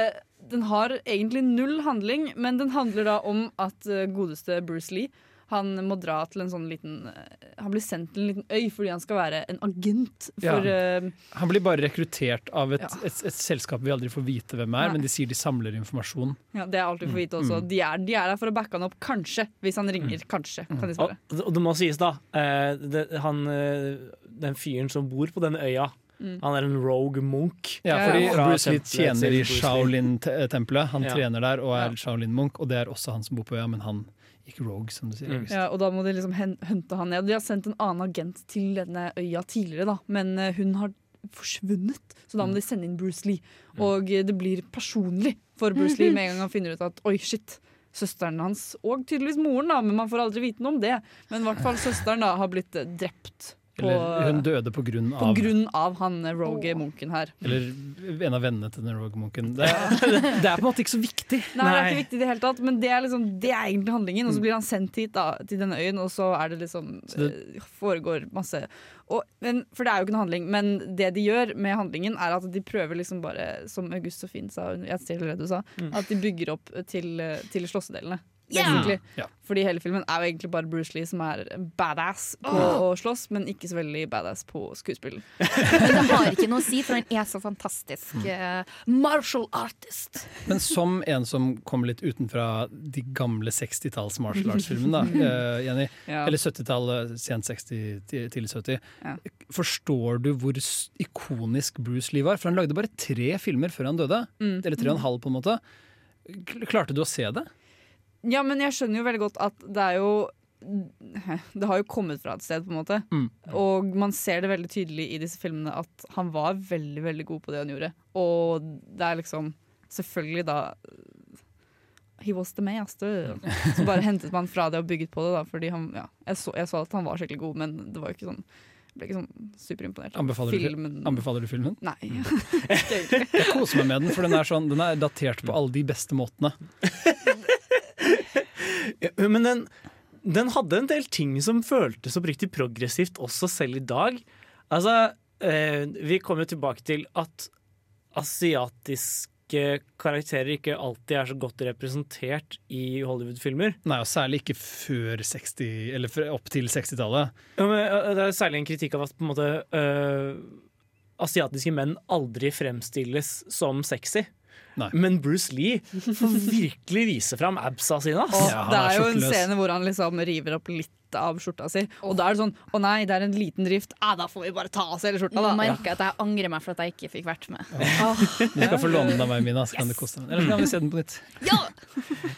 den har egentlig null handling, men den handler da om at eh, godeste Bruce Lee han må dra til en sånn liten eh, Han blir sendt til en liten øy fordi han skal være en agent for Ja. eh, Han blir bare rekruttert av et, Ja. et, et selskap vi aldri får vite hvem er, Nei. men de sier de samler informasjon. Ja, Det er alt vi får vite også. Mm. De er, de er der for å backe han opp, kanskje. Hvis han ringer. Kanskje, kan de Og, svare. og det må sies, da. eh, det, han, den fyren som bor på denne øya, Mm. han er en rogue munk. Ja, fordi ja, Bruce Lee tjener i Shaolin-tempelet. Han Ja. trener der og er Ja. Shaolin-munk, og det er også han som bor på øya, men han gikk rogue, som du sier. Mm. Ja, og da må de liksom hunte han ned. De har sendt en annen agent til denne øya tidligere, da. men eh, hun har forsvunnet. Så da må de sende inn Bruce Lee. Og eh, det blir personlig for Bruce Lee med en gang han finner ut at oi, shit. Søsteren hans, og tydeligvis moren, da, men man får aldri vite noe om det. Men i hvert fall søsteren da har blitt eh, drept På, Eller hun døde på grunn på av grunn av han eh, rogue munken her. Eller en av vennene til den Rogue Munken. Det, det er på en måte ikke så viktig. Nei, det er ikke viktig i det hele tatt, men det er, liksom, det er egentlig handlingen. Mm. Og så blir han sendt hit da, til denne øyen, og så er det liksom Så det- eh, foregår masse og, men, For det er jo ikke noe handling, men det de gjør med handlingen, er at de prøver liksom bare, som August og Finn sa, jeg stjeler det du sa, Mm. at de bygger opp til, eh, til slåssedelene. Ja! basically. Ja. Fordi hele filmen er jo egentlig bare Bruce Lee som er badass på oh. å slåss, men ikke så veldig badass på skuespill. Men det har ikke noe å si, for han er så fantastisk eh, martial artist. Men som en som kommer litt utenfra de gamle 60-talls martial arts-filmene, da, eh, Jenny, Ja. eller 70-tallet, sent 60, til- tidlig 70, Ja. forstår du hvor ikonisk Bruce Lee var? For han lagde bare tre filmer før han døde. Mm. Eller tre og en halv, på en måte. Klarte du å se det? Ja, men jeg skjønner jo veldig godt at det er jo Det har jo kommet fra et sted, på en måte. Mm. Og man ser det veldig tydelig i disse filmene at han var veldig veldig god på det han gjorde. Og det er liksom Selvfølgelig da He was the master. Så bare hentet man fra det og bygget på det. da Fordi han, ja, jeg, så, jeg så at han var skikkelig god, men det var jo ikke sånn jeg ble ikke sånn superimponert. Anbefaler du, filmen. anbefaler du filmen? Nei. Jeg koser meg med den, for den er, sånn, den er datert på alle de beste måtene. Ja, Men den, den hadde en del ting som føltes oppriktig progressivt også selv i dag. Altså, eh, vi kommer tilbake til at asiatiske karakterer ikke alltid er så godt representert i Hollywood-filmer. Nei, og Særlig ikke før 60, eller opp til 60-tallet. Ja, eh, det er særlig en kritikk av at på en måte eh, asiatiske menn aldri fremstilles som sexy. Men Bruce Lee får virkelig vise fram absa sine. ass. ja, det er jo en scene hvor han liksom river opp litt av skjorta si. Og da er det sånn Å nei, det er en liten drift. Ah, da får vi bare ta av oss hele skjorta, Nå da. merker jeg at jeg angrer meg for at jeg ikke fikk vært med. Du skal få låne den av meg, Mina, så kan du koste deg. Eller så kan vi se den på nytt.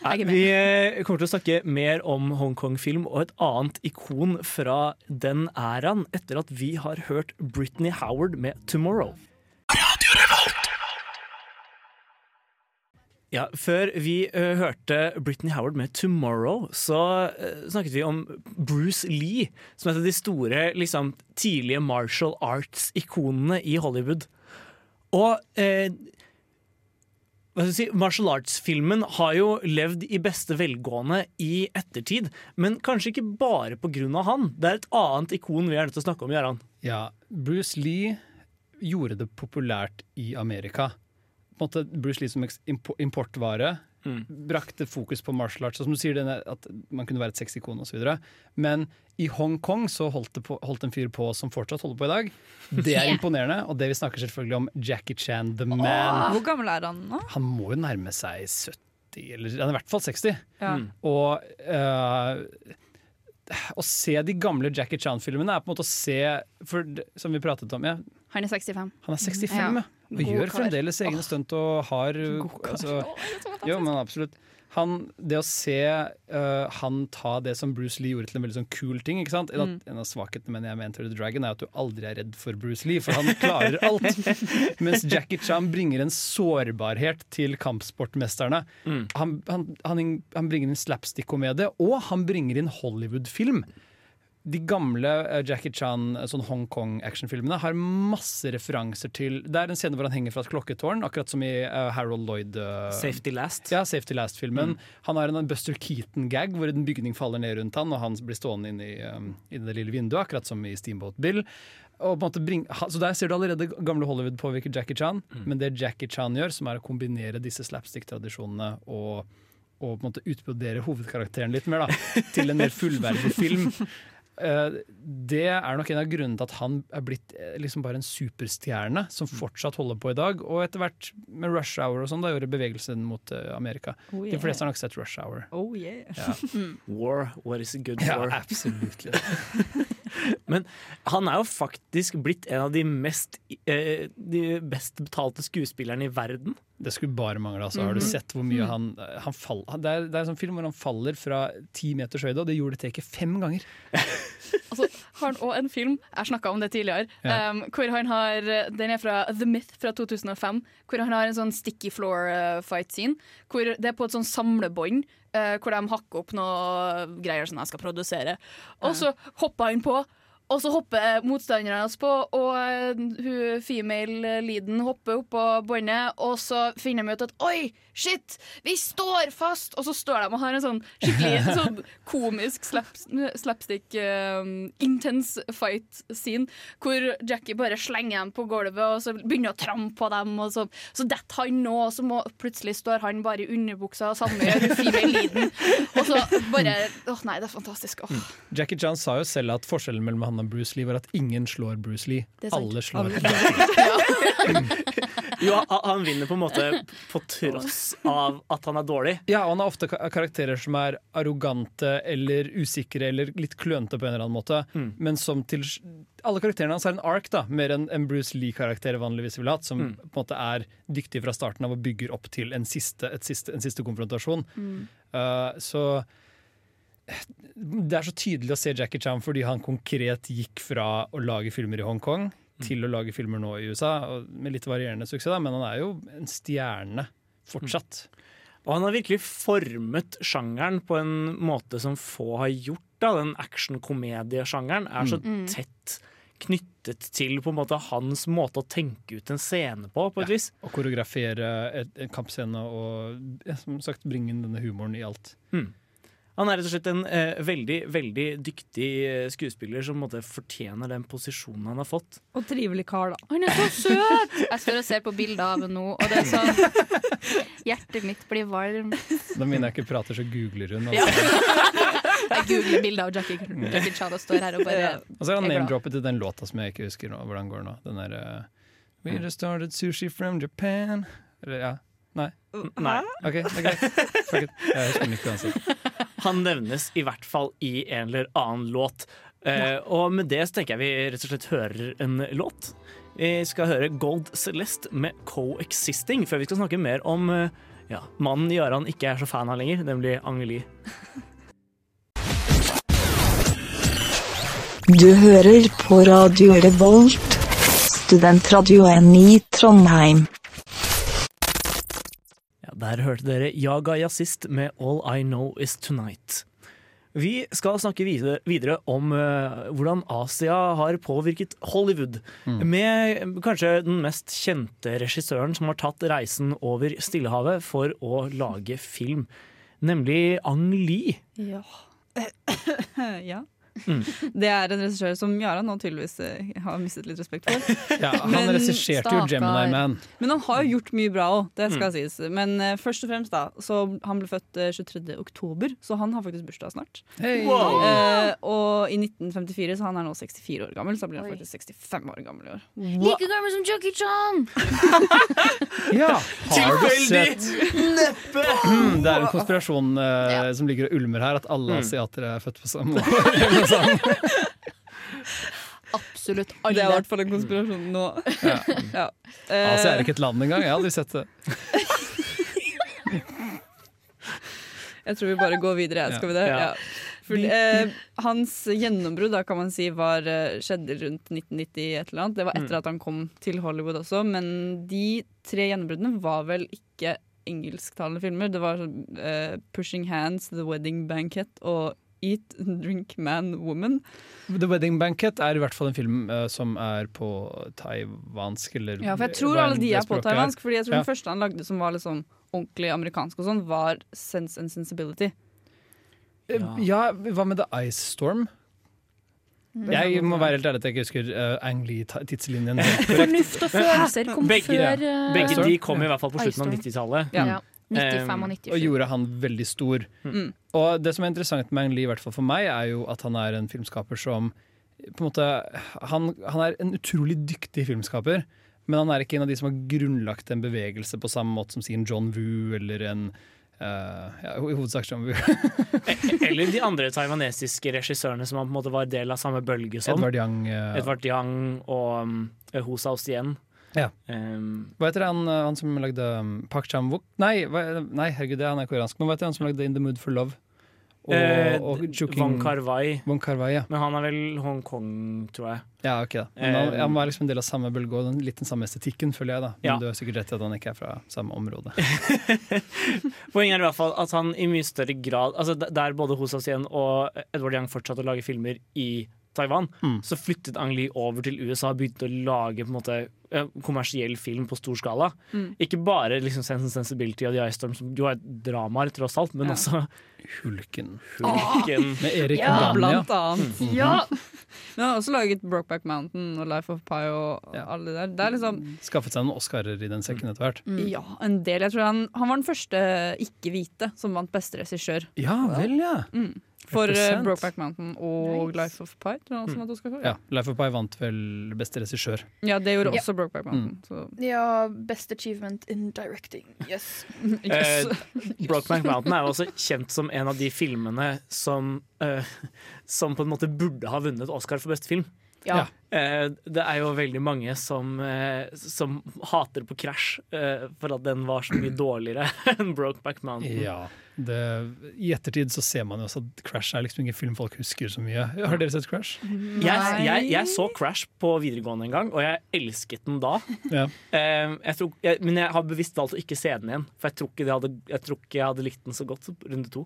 Nei, vi eh, kommer til å snakke mer om Hongkong-film og et annet ikon fra den æraen etter at vi har hørt Britney Howard med 'Tomorrow'. Ja, Før vi uh, hørte Britney Howard med 'Tomorrow', så uh, snakket vi om Bruce Lee, som er et av de store liksom, tidlige martial arts-ikonene i Hollywood. Og uh, si, Martial arts-filmen har jo levd i beste velgående i ettertid, men kanskje ikke bare av han. Det er et annet ikon vi er nødt til å snakke om, Gøran. Ja, Bruce Lee gjorde det populært i Amerika. På en måte Bruce Lee som importvare mm. brakte fokus på martial arts. og Som du sier, denne, at man kunne være et sexikon osv. Men i Hongkong så holdt, det på, holdt en fyr på som fortsatt holder på i dag. Det er imponerende, og det vi snakker selvfølgelig om Jackie Chan, the man. Hvor gammel er han nå? Han må jo nærme seg 70, eller han er i hvert fall 60. Ja. Mm. Og uh, å se de gamle Jackie Chan-filmene er på en måte å se for, Som vi pratet om, ja. Han er 65. Han er 65, ja. Ja. Og God gjør kar. fremdeles egne stunt og har altså, Jo, men absolutt. Han, det å se uh, han ta det som Bruce Lee gjorde til en veldig sånn kul ting En, av, Mm. en av svakhetene mener jeg med Enter the Dragon er at du aldri er redd for Bruce Lee, for han klarer alt. Mens Jackie Chan bringer en sårbarhet til kampsportmesterne. Han, han, han, han bringer inn slapstick-komedie, og han bringer inn Hollywood-film. De gamle eh, Jackie Chan sånn Hongkong-actionfilmene har masse referanser til Det er en scene hvor han henger fra et klokketårn, akkurat som i uh, Harold Lloyd uh, Safety Last. Ja, Safety Last-filmen. Mm. Han har en Buster Keaton-gag hvor en bygning faller ned rundt han, og han blir stående inne i, um, i det lille vinduet, akkurat som i Steamboat Bill. Bring, så Der ser du allerede gamle Hollywood påvirker Jackie Chan, Mm. men det Jackie Chan gjør, som er å kombinere disse slapstick-tradisjonene og, og på en måte utbrodere hovedkarakteren litt mer, da, til en mer fullverdig film. Eh, det er nok en av grunnene til at han er blitt eh, liksom bare en superstjerne som fortsatt holder på i dag. Og etter hvert med Rush Hour og sånn, da gjorde bevegelsen mot eh, Amerika. Oh, De fleste har nok sett Rush Hour. Oh yeah. Ja. War, what is a good war? Ja, absolutely absolutt. Men han er jo faktisk blitt en av de mest eh, De best betalte skuespillerne i verden. Det skulle bare mangle. Altså. Har du Mhm. sett hvor mye han, han faller? det, er, det er en sånn film hvor han faller fra ti meters høyde, og det gjorde det taket fem ganger. Altså, har han òg en film, jeg snakka om det tidligere, Ja. um, hvor han har Den er fra The Myth fra 2005. Hvor han har en sånn sticky floor uh, fight scene. Hvor det er på et sånn samlebånd. uh, hvor de hakker opp noe greier som jeg skal produsere. Og så hopper han på, og så hopper motstanderne hans på, og eh, hun female leaden hopper opp på båndet, og så finner de ut at oi, shit, vi står fast! Og så står de og har en sånn skikkelig sånn komisk slaps, slapstick um, intense fight scene, hvor Jackie bare slenger dem på gulvet, og så begynner å trampe på dem, og så, så detter han nå, og så må, plutselig står han bare i underbuksa, og samme gjør hun female leaden, og så bare Åh, nei, det er fantastisk. Oh. Jackie John sa jo selv at forskjellen mellom han og Bruce Lee var at ingen slår Bruce Lee. Alle slår Alle Jo, han- han vinner på en måte på tross av at han er dårlig. Ja, og han har ofte karakterer som er arrogante eller usikre eller litt klønete på en eller annen måte. Mm. Men som til Alle karakterene hans er en ark, da, mer enn en Bruce Lee-karakter vanligvis ville hatt, som Mm. på en måte er dyktig fra starten av og bygger opp til en siste, et siste, en siste konfrontasjon. Mm. Uh, så det er så tydelig å se Jackie Chan fordi han konkret gikk fra å lage filmer i Hongkong til å lage filmer nå i USA, og med litt varierende suksess, da, men han er jo en stjerne fortsatt. Og han har virkelig formet sjangeren på en måte som få har gjort. Da. Den action-komediesjangeren er så Mm. tett knyttet til på en måte hans måte å tenke ut en scene på, på et vis. Å koreografere et, en kampscene og ja, som sagt bringe inn denne humoren i alt. Mm. Han er rett og slett en eh, veldig veldig dyktig eh, skuespiller som måtte, fortjener den posisjonen han har fått. Og trivelig kar, da. Han er så søt! Jeg står og ser på bilder av henne nå, og det er sånn Hjertet mitt blir varmt. Da minner jeg ikke prater, så googler hun. Ja. Altså. Jeg googler bilder av Jackie, Jackie Chan og står her og bare Og så har han name-droppet til den låta som jeg ikke husker nå, hvordan den går nå. Den der uh, We just started sushi from Japan. Eller ja. Nei. Nei. OK, det er greit. Fuck it. Jeg husker den ikke uansett. Han nevnes i hvert fall i en eller annen låt. Eh, og med det så tenker jeg vi rett og slett hører en låt. Vi skal høre Gold Celeste med Coexisting, før vi skal snakke mer om eh, ja, mannen Jaran ikke er så fan av lenger, nemlig Angeli. Du hører på Radio Revolt, studentradioen i Trondheim. Der hørte dere Jaga Jazzist med All I Know Is Tonight. Vi skal snakke videre, videre om eh, hvordan Asia har påvirket Hollywood. Mm. Med kanskje den mest kjente regissøren som har tatt reisen over Stillehavet for å lage film, nemlig Ang Lee. Ja. ja. Mm. Det er en regissør som Yara nå tydeligvis eh, har mistet litt respekt for. Ja, han regisserte jo Gemini Man. Men han har jo gjort mye bra òg, det skal Mm. sies. Men uh, først og fremst, da. Så han ble født uh, 23. oktober, så han har faktisk bursdag snart. Hey. Wow. Uh, og i 1954, så han er nå 64 år gammel, så blir han faktisk 65 år gammel i år. Like gammel som Jockey Chan! Ja, har du sett Neppe! Mm, Det er en konspirasjon ja. som ligger og ulmer her, at alle Mm. er født på samme år. Noe sånt. Absolutt Det er i hvert fall en konspirasjon nå. Ja. Ja. Eh, Asia er ikke et land engang. Jeg har aldri sett det. Jeg tror vi bare går videre, skal vi det? Ja. Ja. For, eh, hans gjennombrudd da, kan man si, var, eh, skjedde rundt 1990 et eller annet. Det var etter Mm. at han kom til Hollywood også, men de tre gjennombruddene var vel ikke engelsktalende filmer. Det var sånn, eh, 'Pushing Hands', 'The Wedding Banquet' og 'Eat, Drink, Man, Woman'. The Wedding Banquet er i hvert fall en film uh, som er på taiwansk, eller Ja, for jeg tror alle de er på taiwansk. Fordi jeg tror Ja. den første han lagde som var liksom ordentlig amerikansk, og sånn var 'Sense and Sensibility'. Ja. Ja, hva med The Ice Storm? Mm. Jeg må være helt ærlig at jeg ikke husker uh, Ang Lee-tidslinjen. Fornuft og følelser kom begge, før uh, begge de kom i hvert fall på slutten av 90-tallet. Ja. 95 og Um, 97. Og gjorde han veldig stor. Mm. Og det som er interessant med Ang Lee, i hvert fall for meg, er jo at han er en filmskaper som på en måte, han, han er en utrolig dyktig filmskaper, men han er ikke en av de som har grunnlagt en bevegelse på samme måte som sin John Woo eller en Uh, ja, I hovedsak John Woo. Eller de andre taiwanesiske regissørene som han på en måte var del av samme bølge som. Edvard Yang. uh, Edvard Yang og um, Ho Sao-Sien. Ja. Um, Hva heter han, eh, han som lagde um, Park Chan-wook? Nei, nei, herregud, det er han er koreansk. Men hva heter han som lagde In the Mood for Love? Og, Eh, og Wong Kar-wai. Kar-wai, ja. Men han er vel Hongkong, tror jeg. Ja, ok da. Men han, Eh, han var liksom en del av samme bølge og litt den samme estetikken, føler jeg. da Men Ja. du har sikkert rett i at han ikke er fra samme område. Poenget er i hvert fall at han i mye større grad altså Der både Ho Sao-Sien og Edvard Yang fortsatte å lage filmer i Taiwan. Mm. Så flyttet Ang Lee over til USA og begynte å lage på en måte kommersiell film på stor skala. Mm. Ikke bare liksom Sense and Sensibility og The Ice Storm, som jo er dramaer, tross alt, men Ja. også Hulken. Hulken. Med Erik Ja, Banja. blant annet. Mm. Ja. Men han har også laget Brokeback Mountain og Life of Pi og alle der. Det er liksom Skaffet seg noen Oscarer i den sekken etter hvert. Ja, en del. Jeg tror han, han var den første ikke-hvite som vant beste regissør. Ja vel, ja. Mm. For uh, Brokeback Mountain og Life of Pi. Vant Ja, Life of Pi vant vel beste regissør. Ja, det gjorde Ja. også Brokeback Mountain. Så. Ja, best achievement in directing. Yes. Eh, Brokeback Mountain er også kjent som en av de filmene som, uh, som på en måte burde ha vunnet Oscar for beste film. Ja. Uh, det er jo veldig mange som, uh, som hater på Crash uh, for at den var så mye dårligere enn Brokeback Mountain. Ja, det, I ettertid så ser man jo også at Crash er liksom ingen film folk husker så mye. Har dere sett Crash? Jeg, jeg, jeg så Crash på videregående en gang, og jeg elsket den da. Ja. Eh, jeg tror, jeg, men jeg har bevisst valgt å ikke se den igjen, for jeg tror ikke, det hadde, jeg, tror ikke jeg hadde likt den så godt runde to.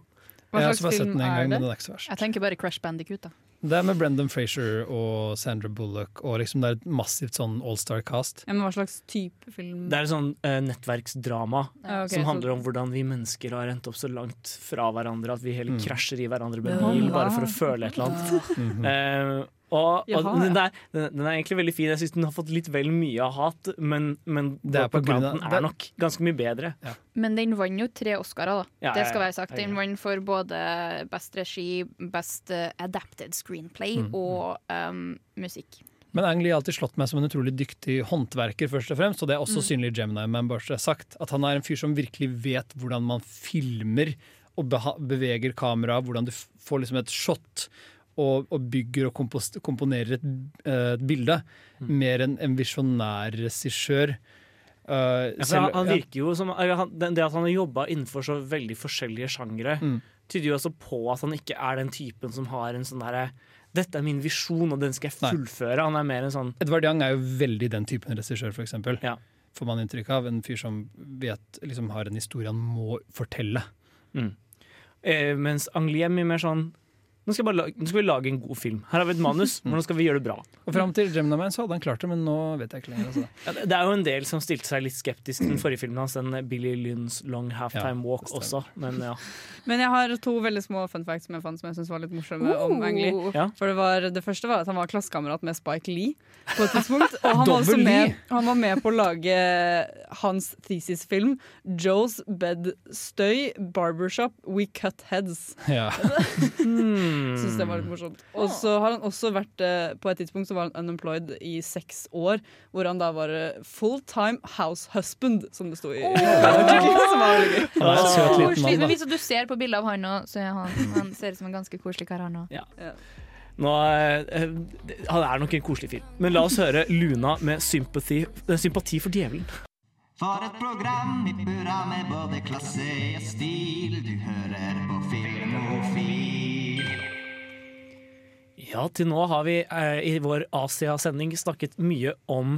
Hva slags film gang, er ikke. Jeg tenker bare Crash Bandicoot, da. Det er med Brendan Frazier og Sandra Bullock, og liksom det er et massivt sånn all-star-cast. Ja, men hva slags type film? Det er et sånn eh, nettverksdrama Ja, okay, som så- handler om hvordan vi mennesker har endt opp så langt fra hverandre at vi hele Mm. krasjer i hverandre med Ja. bil bare for å føle et eller annet. Mhm. Eh, og, og Jaha, den, ja. er, den, den er egentlig veldig fin. Jeg syns den har fått litt vel mye av hat, men, men Det er på grunn av- det- er nok ganske mye bedre. Men den vant jo tre Oscarer, da. Ja, det skal være sagt. Den vant for både best regi, best eh, adapted screenplay Mm. og um, musikk. Men Ang Lee har alltid slått meg som en utrolig dyktig håndverker, først og fremst, og det er også Mm. synlig i Gemini Man, bare sagt. At han er en fyr som virkelig vet hvordan man filmer og beha- beveger kameraet, hvordan du f- får liksom et shot. Og, og bygger og kompost, komponerer et, eh, et bilde. Mer enn en visjonær regissør. Uh, Ja, han, han virker jo som han, Det at han har jobba innenfor så veldig forskjellige sjangre, Mm. tyder jo også på at han ikke er den typen som har en sånn derre Dette er min visjon, og den skal jeg Nei. fullføre. Han er mer en sånn Edvard Young er jo veldig den typen regissør, for eksempel. Ja. Får man inntrykk av. En fyr som vet, liksom har en historie han må fortelle. mm. eh, Mens Angliem er mer sånn nå skal, jeg bare lage, nå skal vi lage en god film. Her har vi et manus, hvordan skal vi gjøre det bra? Og fram til Gemini Man så hadde han klart det, men nå vet jeg ikke lenger. Altså. Ja, det det er jo en del som stilte seg litt skeptisk til den forrige filmen hans, den Billy Lynns Long Halftime Ja, Walk også. Men ja. Men jeg har to veldig små fun facts som jeg fant som jeg syns var litt morsomme om Ang Lee. Ja. For det, var, det første var at han var klassekamerat med Spike Lee på et tidspunkt. Og han var, med, han var med på å lage hans thesis-film 'Joe's Bed Støy Barbershop We Cut Heads'. Ja. Syns det var litt morsomt. Og så har han også vært eh, På et tidspunkt så var han unemployed i seks år, hvor han da var eh, full time house husband, som det sto i artikkelen. Som var veldig gøy. Han søt liten mann, Men da. hvis du ser på bildet av han nå, så er han, han ser ut som en ganske koselig kar, han òg. Ja. Nå, eh, han er nok en koselig fyr. Men la oss høre Luna med sympati, sympati for djevelen. For et program i burra med både klasse og stil. Du hører på Filmofil. Ja, til nå har vi eh, i vår Asia-sending snakket mye om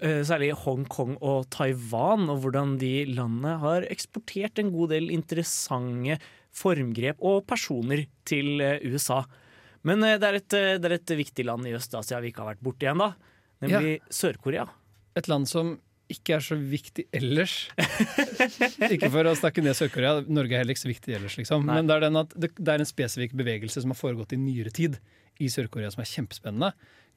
eh, særlig Hongkong og Taiwan, og hvordan de landene har eksportert en god del interessante formgrep og personer til eh, USA. Men eh, det, er et, eh, det er et viktig land i Øst-Asia vi ikke har vært borti ennå, nemlig Sør-Korea. Et land som ikke er så viktig ellers. ikke for å snakke ned Sør-Korea, Norge er heller ikke så viktig ellers, liksom. Men det er, den at det, det er en spesifikk bevegelse som har foregått i nyere tid i Sør-Korea, som er kjempespennende.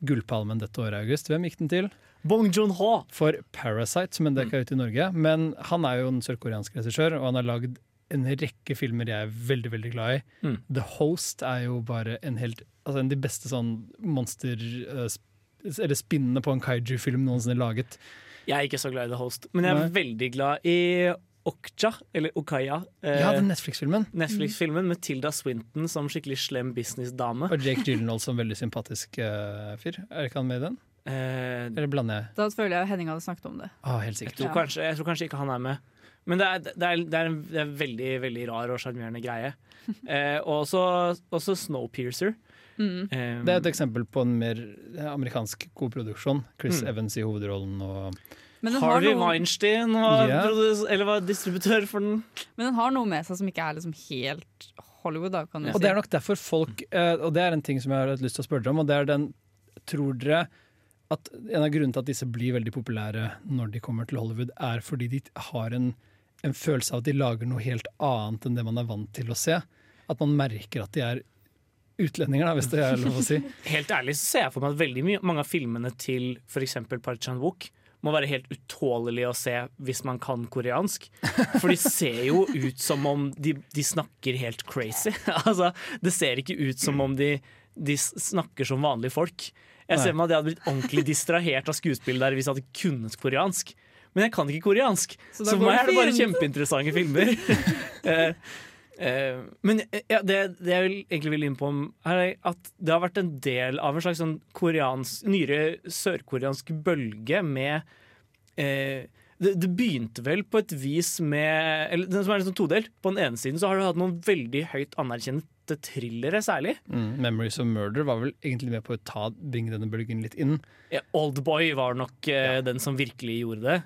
Gullpalmen dette året, August. Hvem gikk den til? Bong Joon-ho! For Parasite, som en dekka ut i Norge. Men han er jo en sørkoreansk regissør, og han har lagd en rekke filmer jeg er veldig veldig glad i. Mm. The Host er jo bare en helt altså en av de beste sånn monster... eh, eller spinnene på en kaiju-film noensinne laget. Jeg er ikke så glad i The Host, men jeg er Nei. veldig glad i Okja, eller Okaya. eh, Ja, den Netflix-filmen. Netflix-filmen med Tilda Swinton som skikkelig slem businessdame. Og Jake Gyllenhaal som veldig sympatisk eh, fyr. Er ikke han med i den? Eh, Eller blander jeg? Da føler jeg Henning hadde snakket om det. Ah, helt Jeg tror, kanskje, jeg tror kanskje ikke han er med. Men det er, det er, det er, en, det er en veldig veldig rar og sjarmerende greie. Eh, og også, også Snowpiercer. Mm. Eh, Det er et eksempel på en mer amerikansk god produksjon. Chris Mm. Evans i hovedrollen og Harvey noe- Weinstein var, yeah. produs- eller var distributør for den. Men den har noe med seg som ikke er liksom helt Hollywood, da, kan du Og si. det er nok derfor folk eh, Og det er en ting som jeg har hatt lyst til å spørre dere om, og det er den Tror dere at en av grunnene til at disse blir veldig populære når de kommer til Hollywood, er fordi de har en, en følelse av at de lager noe helt annet enn det man er vant til å se? At man merker at de er utlendinger, da, hvis det er lov å si. Helt ærlig så ser jeg for meg at veldig mye, mange av filmene til f.eks. Park Chan-wook må være helt utålelige å se hvis man kan koreansk. For de ser jo ut som om de, de snakker helt crazy. altså, det ser ikke ut som om de, de snakker som vanlige folk. Jeg ser meg at jeg hadde blitt ordentlig distrahert av skuespillet der hvis jeg hadde kunnet koreansk. Men jeg kan ikke koreansk, Så så, for meg er det bare kjempeinteressante filmer. Eh, men eh, ja, det, det jeg vil, egentlig vil inn på, er at det har vært en del av en slags sånn koreansk, nyere sørkoreansk bølge med eh, det, det begynte vel på et vis med eller Den som er liksom todelt. På den ene siden så har du hatt noen veldig høyt anerkjente thrillere, særlig. Mm, 'Memories of Murder' var vel egentlig med på å ta, bringe denne bølgen litt inn. Ja, Oldboy var nok eh, den som virkelig gjorde det.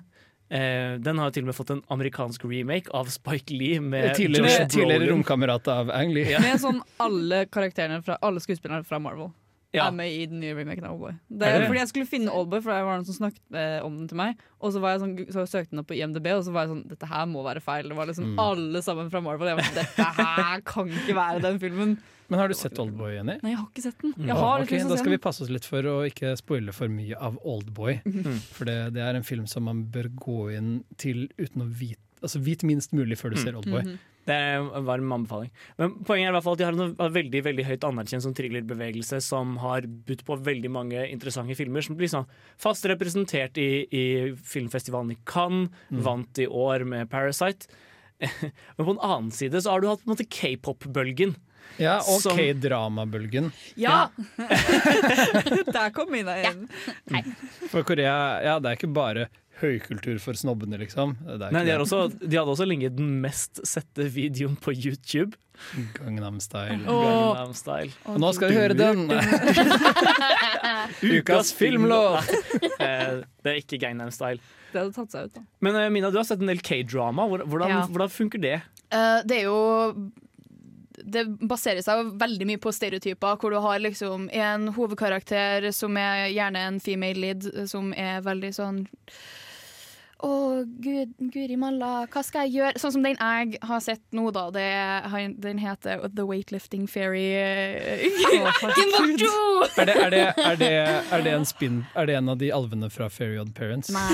Eh, den har til og med fått en amerikansk remake av Spike Lee. Med tidligere Josh tidligere romkamerat av Ang Lee. Med sånn alle karakterene fra alle skuespillerne fra Marvel. Ja. Er med i den nye remaken av Oldboy. Det Er er det? fordi jeg skulle finne Oldboy, for det var noen som snakket eh, om den til meg. Og så, var jeg sånn, så søkte den opp på IMDb, og så var jeg sånn Dette her må være feil. Det var liksom Mm. alle sammen fra Marvel. Jeg var sånn, Dette her kan ikke være den filmen. Men har du sett Oldboy, Jenny? Nei, jeg har ikke sett den. Mm. Jeg har litt Ok, lyst til da skal vi passe oss litt for å ikke spoile for mye av Oldboy. Mm. For det, det er en film som man bør gå inn til uten å vite Altså vit minst mulig før du ser Oldboy. Mhm. Det er en varm anbefaling. Men poenget er i hvert fall at de har en veldig veldig høyt anerkjent som thrillerbevegelse som har budt på veldig mange interessante filmer, som blir sånn fast representert i, i filmfestivalen i Cannes, Mm. vant i år med Parasite. Men på den annen side så har du hatt på en måte k-pop-bølgen. Ja, og Som- K-dramabølgen. Ja! Der kom Mina inn. For Korea, ja, det er ikke bare høykultur for snobbene, liksom. Det er Nei, de, det. også, de hadde også lenge den mest sette videoen på YouTube. Gangnam Style. Gangnam Style. Og nå skal vi høre den! Ukas filmlåt! Eh, det er ikke Gangnam Style. Det hadde tatt seg ut, da. Men eh, Mina, du har sett en del K-drama. Hvordan, Ja. hvordan funker det? Uh, det er jo Det baserer seg veldig mye på stereotyper, hvor du har liksom en hovedkarakter som er gjerne en female lead, som er veldig sånn å, gud, guri malla, hva skal jeg gjøre? Sånn som den jeg har sett nå, da. Det, den heter The Weightlifting Fairy. Invajo! Er det, er, det, er, det, er, det en spin, er det en av de alvene fra Fairy Odd Parents? Nei,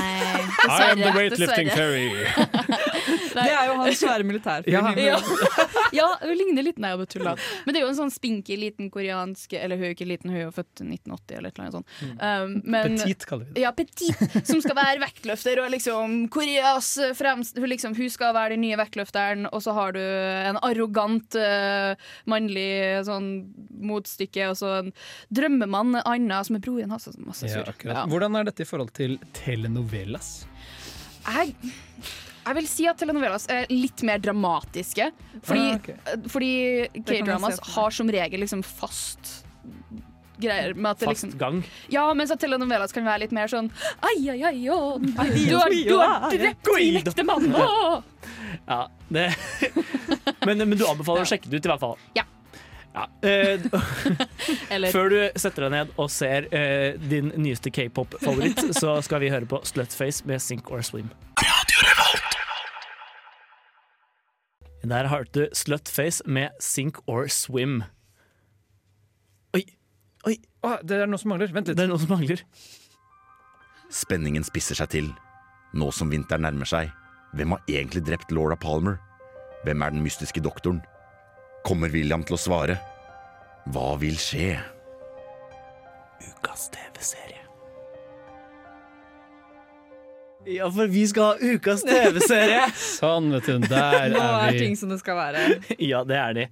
I am the dessverre. weightlifting dessverre. fairy. Det er jo hans svære militærfyren. Ja. Ja. ja, hun ligner litt Nei, jeg bare tulla. Men det er jo en sånn spinky liten koreansk Eller hun er ikke liten, hun er født i 1980 eller et eller annet sånt. Um, men, Petit kaller vi det. Ja, petit, som skal være vektløfter og liksom Koreas fremst hun, liksom, hun skal være den nye vektløfteren, og så har du en arrogant uh, mannlig sånn motstykke, og så en drømmemann Anna, som er broren hans. Masse Ja, sur. Ja. Hvordan er dette i forhold til telenovelas? Jeg, jeg vil si at telenovelas er litt mer dramatiske. Fordi, Ah, ok. eh, fordi K-dramas har som regel liksom fast greier med at det Fast liksom gang. Ja, mens at telenovelas kan være litt mer sånn Ai, ai, ai, å, du, du, har, du har drept min ektemann! mann! Ja, det men, men du anbefaler å sjekke det ut, i hvert fall. Ja. Ja, eh, Før du setter deg ned og ser eh, din nyeste k-pop-favoritt, så skal vi høre på Slutface med Sink or Swim. Der hørte du Slutface med Sink or Swim. Oi, oi Det er noe som mangler. Vent litt. Det er noe som mangler. Spenningen spisser seg til. Nå som vinteren nærmer seg, hvem har egentlig drept Laura Palmer? Hvem er den mystiske doktoren? Kommer William til å svare? Hva vil skje? Ukas TV-serie. Ja, for vi skal ha ukas TV-serie! Sånn, vet du. Der er vi. Nå er ting som det skal være. ja, det er de.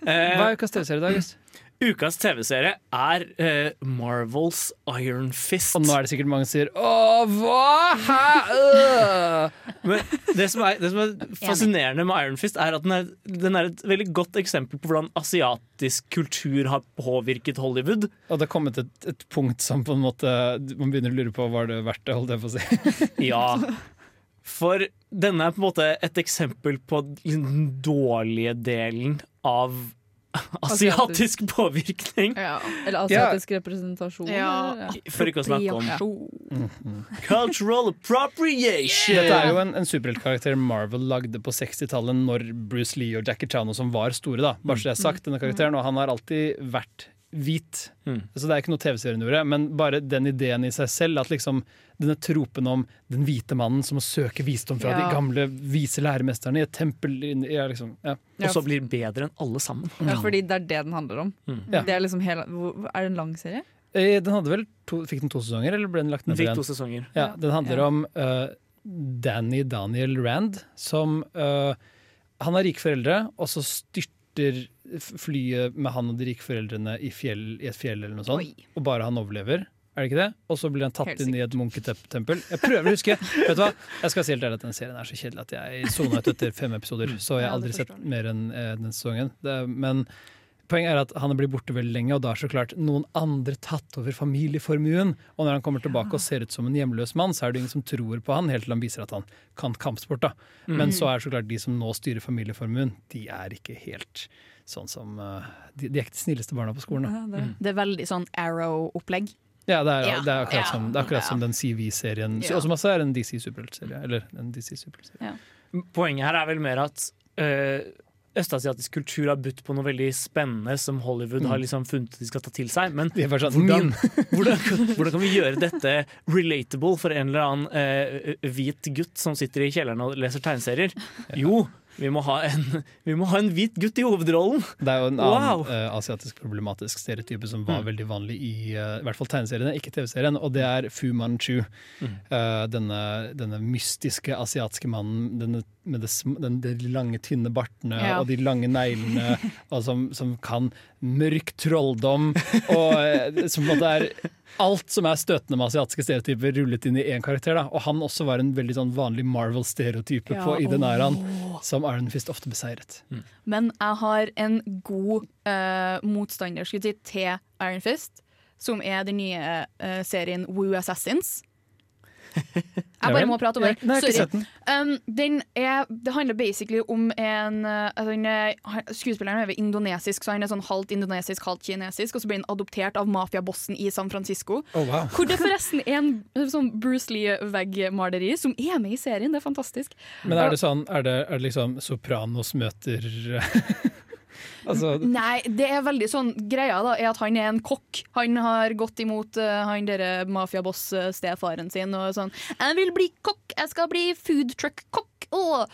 Hva er ukas TV-serie i dag, August? Ukas TV-serie er eh, Marvels Iron Fist. Og nå er det sikkert mange som sier Åh, hva? Hæ? Øh!» Men det som, er, det som er fascinerende med Iron Fist, er at den er, den er et veldig godt eksempel på hvordan asiatisk kultur har påvirket Hollywood. Og det har kommet et, et punkt som på en måte man begynner å lure på var det verdt det, holdt jeg på å si. Ja. For denne er på en måte et eksempel på den dårlige delen av asiatisk påvirkning. Eller asiatisk representasjon. Ja. For ikke å snakke om Mhm. cultural appropriation. Dette er jo en, en superheltkarakter Marvel lagde på 60-tallet når Bruce Lee og Jackie Chan som var store. da Bare så det er sagt, denne karakteren Og han har alltid vært hvit. Mm. Så det er ikke noe TV-serien gjorde, men bare den ideen i seg selv. At liksom denne tropen om den hvite mannen som må søke visdom fra Ja. de gamle vise læremesterne i et tempel ja, liksom, ja. Og så blir bedre enn alle sammen. Ja, fordi det er det den handler om. Mm. Ja. Det er liksom hele, er det en lang serie? Eh, Den hadde vel to, Fikk den to sesonger, eller ble den lagt Den fikk to sesonger. Ja, den handler Ja. om uh, Danny Daniel Rand, som uh, Han har rike foreldre, og så styrter flyet med han og de rike foreldrene i, fjell, i et fjell eller noe sånt, Oi. og bare han overlever. Er det ikke det? Og så blir han tatt inn i et munketempel. Jeg prøver å huske. Vet du hva? Jeg skal si helt ærlig at den serien er så kjedelig at jeg sona ut etter fem episoder. Så jeg har aldri sett mer enn eh, den sesongen. Det, men poenget er at han blir borte veldig lenge, og da har så klart noen andre tatt over familieformuen. Og når han kommer tilbake og ser ut som en hjemløs mann, så er det ingen som tror på han, helt til han viser at han kan kampsport. da. Men så er så klart de som nå styrer familieformuen, de er ikke helt sånn som eh, De, de er ikke de snilleste barna på skolen. da. det. Det er veldig sånn Arrow-opplegg. Ja, det er, Ja, det er akkurat, ja, som, det er akkurat som den CV-serien, Ja. som også er en DC-superheltserie. Eller en DC-superheltserie. Poenget her er vel mer at øh, østasiatisk kultur har budt på noe veldig spennende som Hollywood Mm. har liksom funnet de skal ta til seg. Men sånn, hvordan, hvordan, hvordan kan vi gjøre dette relatable for en eller annen eh, hvit gutt som sitter i kjelleren og leser tegneserier? Jo, vi må ha en, vi må ha en hvit gutt i hovedrollen! Det er jo en Wow. annen eh, asiatisk problematisk stereotype som var Mm. veldig vanlig i uh, i hvert fall tegneseriene, ikke TV-serien, og det er Fu Manchu. Mm. Uh, denne, denne mystiske asiatiske mannen denne, med det, den, de lange, tynne bartene Ja. og de lange neglene, som, som kan mørk trolldom, og som på en måte er Alt som er støtende med asiatiske stereotyper, rullet inn i én karakter. Da. Og han også var en veldig sånn vanlig Marvel-stereotype Ja, på i den æraen, som Iron Fist ofte beseiret. Men jeg har en god uh, motstander si, til Iron Fist, som er den nye uh, serien Woo Assassins. Jeg bare må prate om den. Nei, den. Um, den er, det handler basically om en uh, altså er, Skuespilleren er indonesisk, så han er sånn halvt indonesisk, halvt kinesisk. Og så blir han adoptert av mafiabossen i San Francisco. Oh, wow. Hvor det forresten er en sånn Bruce Lee-veggmaleri som er med i serien. Det er fantastisk. Men er det sånn, er det, er det liksom Sopranos møter Altså Nei, det er veldig sånn Greia da er at han er en kokk. Han har gått imot uh, han derre mafiaboss-stefaren sin og sånn 'Jeg vil bli kokk! Jeg skal bli food truck-kokk!' Oh.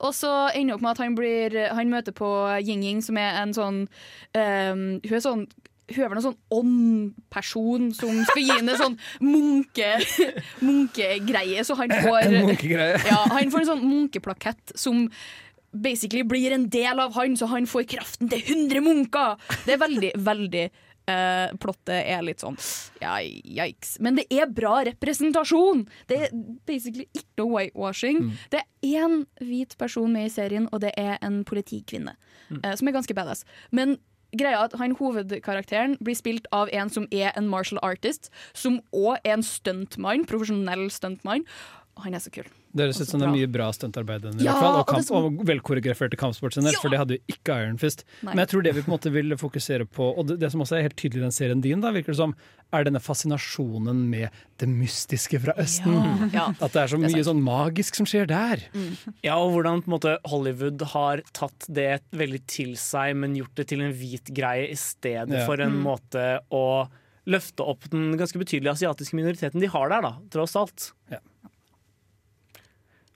Og så ender det opp med at han blir Han møter på Ying-Ying, som er en sånn um, Hun er sånn hun er vel en sånn åndperson som skal gi henne sånn munke munkegreie, så han får Ja, han får en sånn munkeplakett som basically blir en del av han, så han får kraften til 100 munker. Det er veldig, veldig Uh, Plottet er litt sånn ja, yikes. Men det er bra representasjon! Det er basically ikke noe whitewashing. Mm. Det er én hvit person med i serien, og det er en politikvinne, Mm. Uh, som er ganske badass. Men greia er at han hovedkarakteren blir spilt av en som er en martial artist, som òg er en stuntmann, profesjonell stuntmann. Han er så kul. Det høres ut som det er mye bra stuntarbeid Ja, og, kamp, som- og velkoreograferte kampsportscener, for det hadde jo ikke Iron Fist. Nei. Men jeg tror det vi på en måte vil fokusere på, og det, det som også er helt tydelig i den serien din, da, virker det som, er denne fascinasjonen med det mystiske fra Østen. Ja. At det er så Det er mye sånn magisk som skjer der. Ja, og hvordan på en måte Hollywood har tatt det veldig til seg, men gjort det til en hvit greie i stedet Ja. for en Mm. måte å løfte opp den ganske betydelige asiatiske minoriteten de har der, da, tross alt. Ja.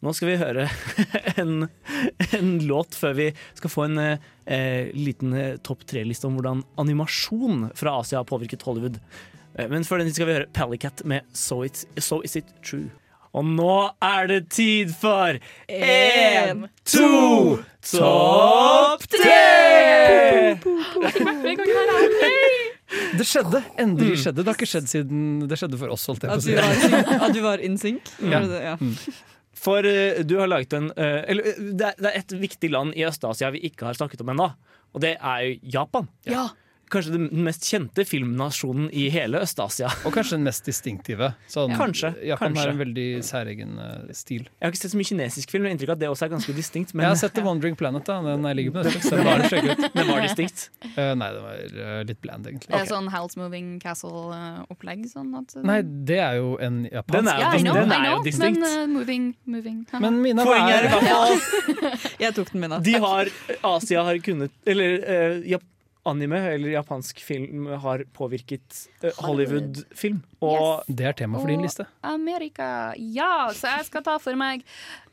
Nå skal vi høre en, en låt før vi skal få en eh, liten eh, topp tre-liste om hvordan animasjon fra Asia har påvirket Hollywood. Eh, men før den skal vi høre Pallycat med so, It's, so Is It True. Og nå er det tid for én, to, topp tre! Det skjedde! Endelig skjedde. Det har ikke skjedd siden det skjedde for oss. holdt jeg på å At si. du var, at du var in sync? Ja. Ja. For eh, du har laget en eh, Eller eh, det er, et viktig land i Øst-Asia vi ikke har snakket om ennå. Og det er jo Japan. Ja. Ja. Kanskje den mest kjente filmnasjonen i hele Øst-Asia. Og kanskje den mest distinktive. Sånn, Kanskje, Japan kanskje. har en veldig særegen eh, stil. Jeg har ikke sett så mye kinesisk film, men inntrykk av at det også er ganske distinkt. Men jeg har sett The Wandering Planet. da Den jeg ligger på Netflix. Den var. Den var distinkt? Uh, nei, den var uh, litt bland, egentlig. Det er sånn Howl's Moving Castle-opplegg. Sånn at, Nei, det er jo en japansk Den er jo ja, know, den er jo know, distinkt. Men uh, moving, moving. Men Mina, Poenget er i hvert er fall Jeg tok den min, da. De har, Asia har kunnet Eller eh, Jap anime eller japansk film har påvirket eh, Hollywood-film. Og Det er tema for din liste. Amerika. Ja, så jeg skal ta for meg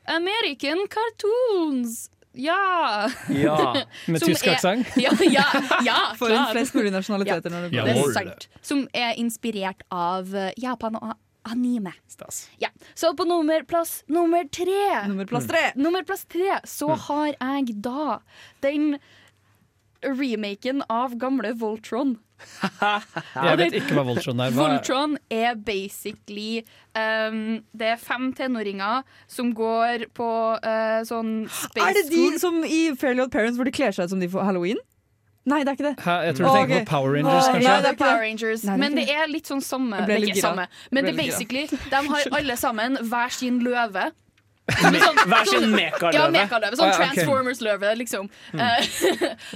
American cartoons. Ja! Ja. Med Som tysk aksent? Ja, ja, ja For en flest mulig nasjonaliteter. når du Det er sant. Som er inspirert av eh, Japan og anime. Stas. Ja. Så på nummerplass nummer tre Nummerplass tre. Nummerplass tre så har jeg da den remaken av gamle Voltron. Jeg vet ikke hva Voltron er. Hva Voltron er basically um, Det er fem tenåringer som går på uh, sånn space Er det de som i Fairly Old Parents hvor de kler seg ut som de får halloween? Nei, det er ikke det. Hæ, jeg tror du tenker okay. på Power Rangers, kanskje? Ja, Nei, det er Power. Rangers, Nei, det er men det er litt sånn samme. Det er ikke samme. Men det er basically De har alle sammen hver sin løve. Sånn- Hver sin mekaløve. Ja, mekaløve. Sånn ja, ok. Transformers-løve, liksom. Hmm.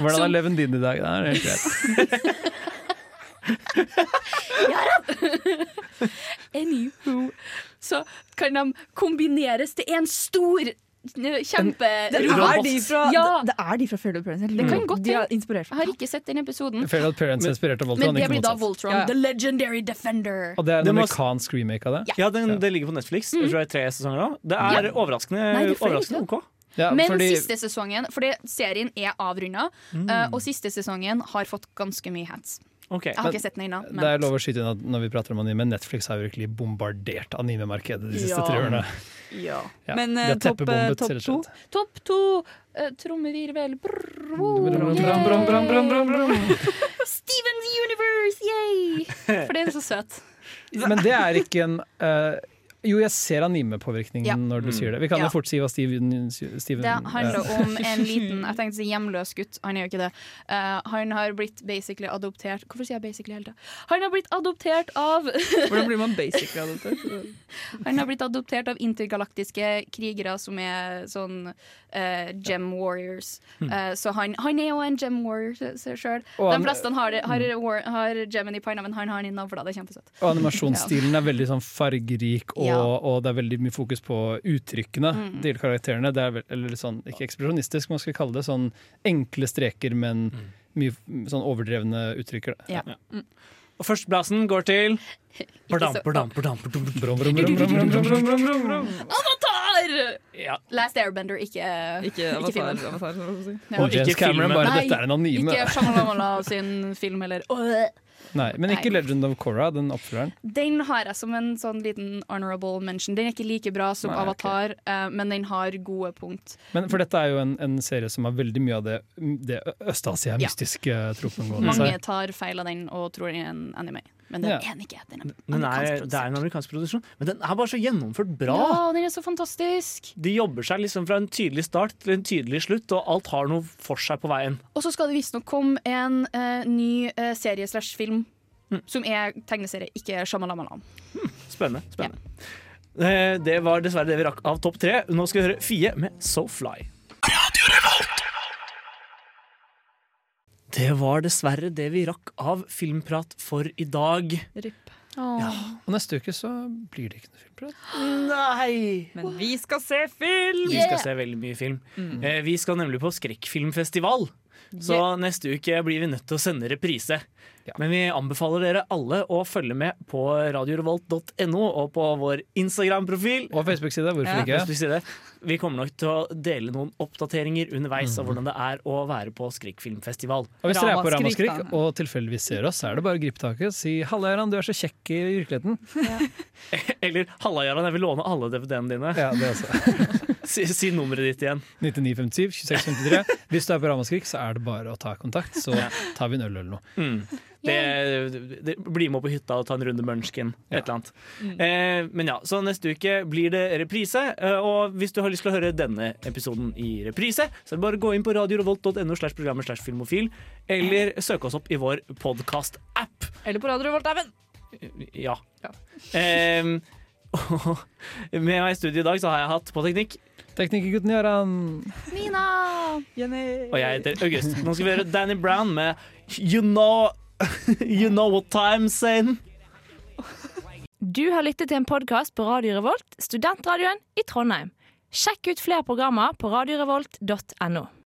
Hvordan er løven din i dag? Det er helt greit. Anywho, så kan de kombineres til en stor kjempe Det er de fra, Ja, det er de fra Fairly Parents. det kan godt hende. Jeg har ikke sett den episoden. Fairly Parents er inspirert av Voltron. Men det blir da. Voltron. Ja. The Legendary Defender. Og det er en Det må- amerikansk remake av det? Ja, den, det ligger på Netflix. Jeg tror det er tre sesonger nå. Det er Ja. overraskende, Nei, det er overraskende OK. Ja, Men fordi, siste sesongen, fordi serien er avrunda, eh, og siste sesongen har fått ganske mye hats. Ok. Jeg har ikke sett den ennå. det er lov å skyte inn at når vi prater om anime, Netflix har virkelig bombardert animemarkedet de siste Ja. tre årene. Ja. Ja, Men eh, topp eh, og to. Topp to, uh, trommevirvel brum, brum. Steven's Universe, yay! For det er så søt. Men det er ikke en eh, Jo, jeg ser anime-påvirkningen Ja. når du sier det. Vi kan Ja. jo fort si hva Steven, Steven Det handler ja. om en liten Jeg tenkte å si hjemløs gutt. Han er jo ikke det. Uh, han har blitt basically adoptert Hvorfor sier jeg basically hele tida? Han har blitt adoptert av Hvordan blir man basically adoptert? Han har blitt adoptert av intergalaktiske krigere som er sånn uh, gem warriors. Uh, så han, han er jo en gem warrior sjøl. De fleste har, har, war, har gemen i panna, men han har den i navla. Det er kjempesøtt. Og animasjonsstilen er veldig sånn fargerik, og, Ja ja. og, det er veldig mye fokus på uttrykkene mm. til karakterene. Det er vel, eller sånn, ikke ekspresjonistisk, man skal kalle det. Sånn enkle streker, men mm. mye sånn overdrevne uttrykk. Ja. Ja. Mm. Og førsteplassen går til Avatar! Last Airbender, ikke, ikke, Avatar, ikke filmen. Avatar, avatar, si. Og James Cameron, bare 'dette er en anime. Ikke Shamalamalov sin film, eller Nei, men ikke Nei. Legend of Korra, den oppfølgeren. Den har jeg som en sånn liten honorable mention. Den er ikke like bra som Nei. Avatar, okay. men den har gode punkt. Men for dette er jo en, en serie som har veldig mye av det, det Øst-Asia Ja. tropen gående Mange tar feil av den og tror den er en anime, men den Ja. er ikke. Den er Den er, det er en amerikansk produksjon, men den er bare så gjennomført bra. Ja, den er så fantastisk. De jobber seg liksom fra en tydelig start til en tydelig slutt, og alt har noe for seg på veien. Og så skal det visstnok komme en uh, ny uh, serie slash film. Som er tegneserie, ikke Shamalamalam. Spennende. spennende. Eh, Det var dessverre det vi rakk av topp tre. Nå skal vi høre Fie med So Fly. Det var dessverre det vi rakk av filmprat for i dag. Ripp. Og neste uke så blir det ikke noe filmprat. Nei! Men vi skal se film! Vi skal se veldig mye film. Eh, Vi skal nemlig på skrekkfilmfestival. Så neste uke blir vi nødt til å sende reprise. Men vi anbefaler dere alle å følge med på radiorevolt.no og på vår Instagram-profil. Og Facebook-side, hvorfor Ja. ikke? Vi kommer nok til å dele noen oppdateringer underveis av hvordan det er å være på skrekkfilmfestival. Og hvis dere er på Ramaskrik, og tilfeldigvis ser oss, så er det bare å gripe taket og si 'Halla, Eran, du er så kjekk i virkeligheten'. Eller 'Halla, Jaran, jeg vil låne alle DVD-ene dine'. Ja, det også. Si, si nummeret ditt igjen. 9957 2653. Hvis du er på Ramaskrik, så er det bare å ta kontakt, så tar vi en øl eller noe. Mm. Det, det, bli med på hytta og ta en runde Munchkin. Et eller annet. Eh, men ja, så neste uke blir det reprise. Eh, og hvis du har lyst til å høre denne episoden i reprise, så er det bare å gå inn på radiorevolt.no slash programmet slash filmofil, eller søke oss opp i vår podkast-app. Eller på Radio Revolt-appen. Ja. Eh, og med meg i studio i dag så har jeg hatt på teknikk Teknikergutten Gøran. Mina! Jenny. Og jeg heter August. Nå skal vi høre Danny Brown med You Know You Know What Time Sane. Du har lyttet til en podkast på Radio Revolt, studentradioen i Trondheim. Sjekk ut flere programmer på radiorevolt.no.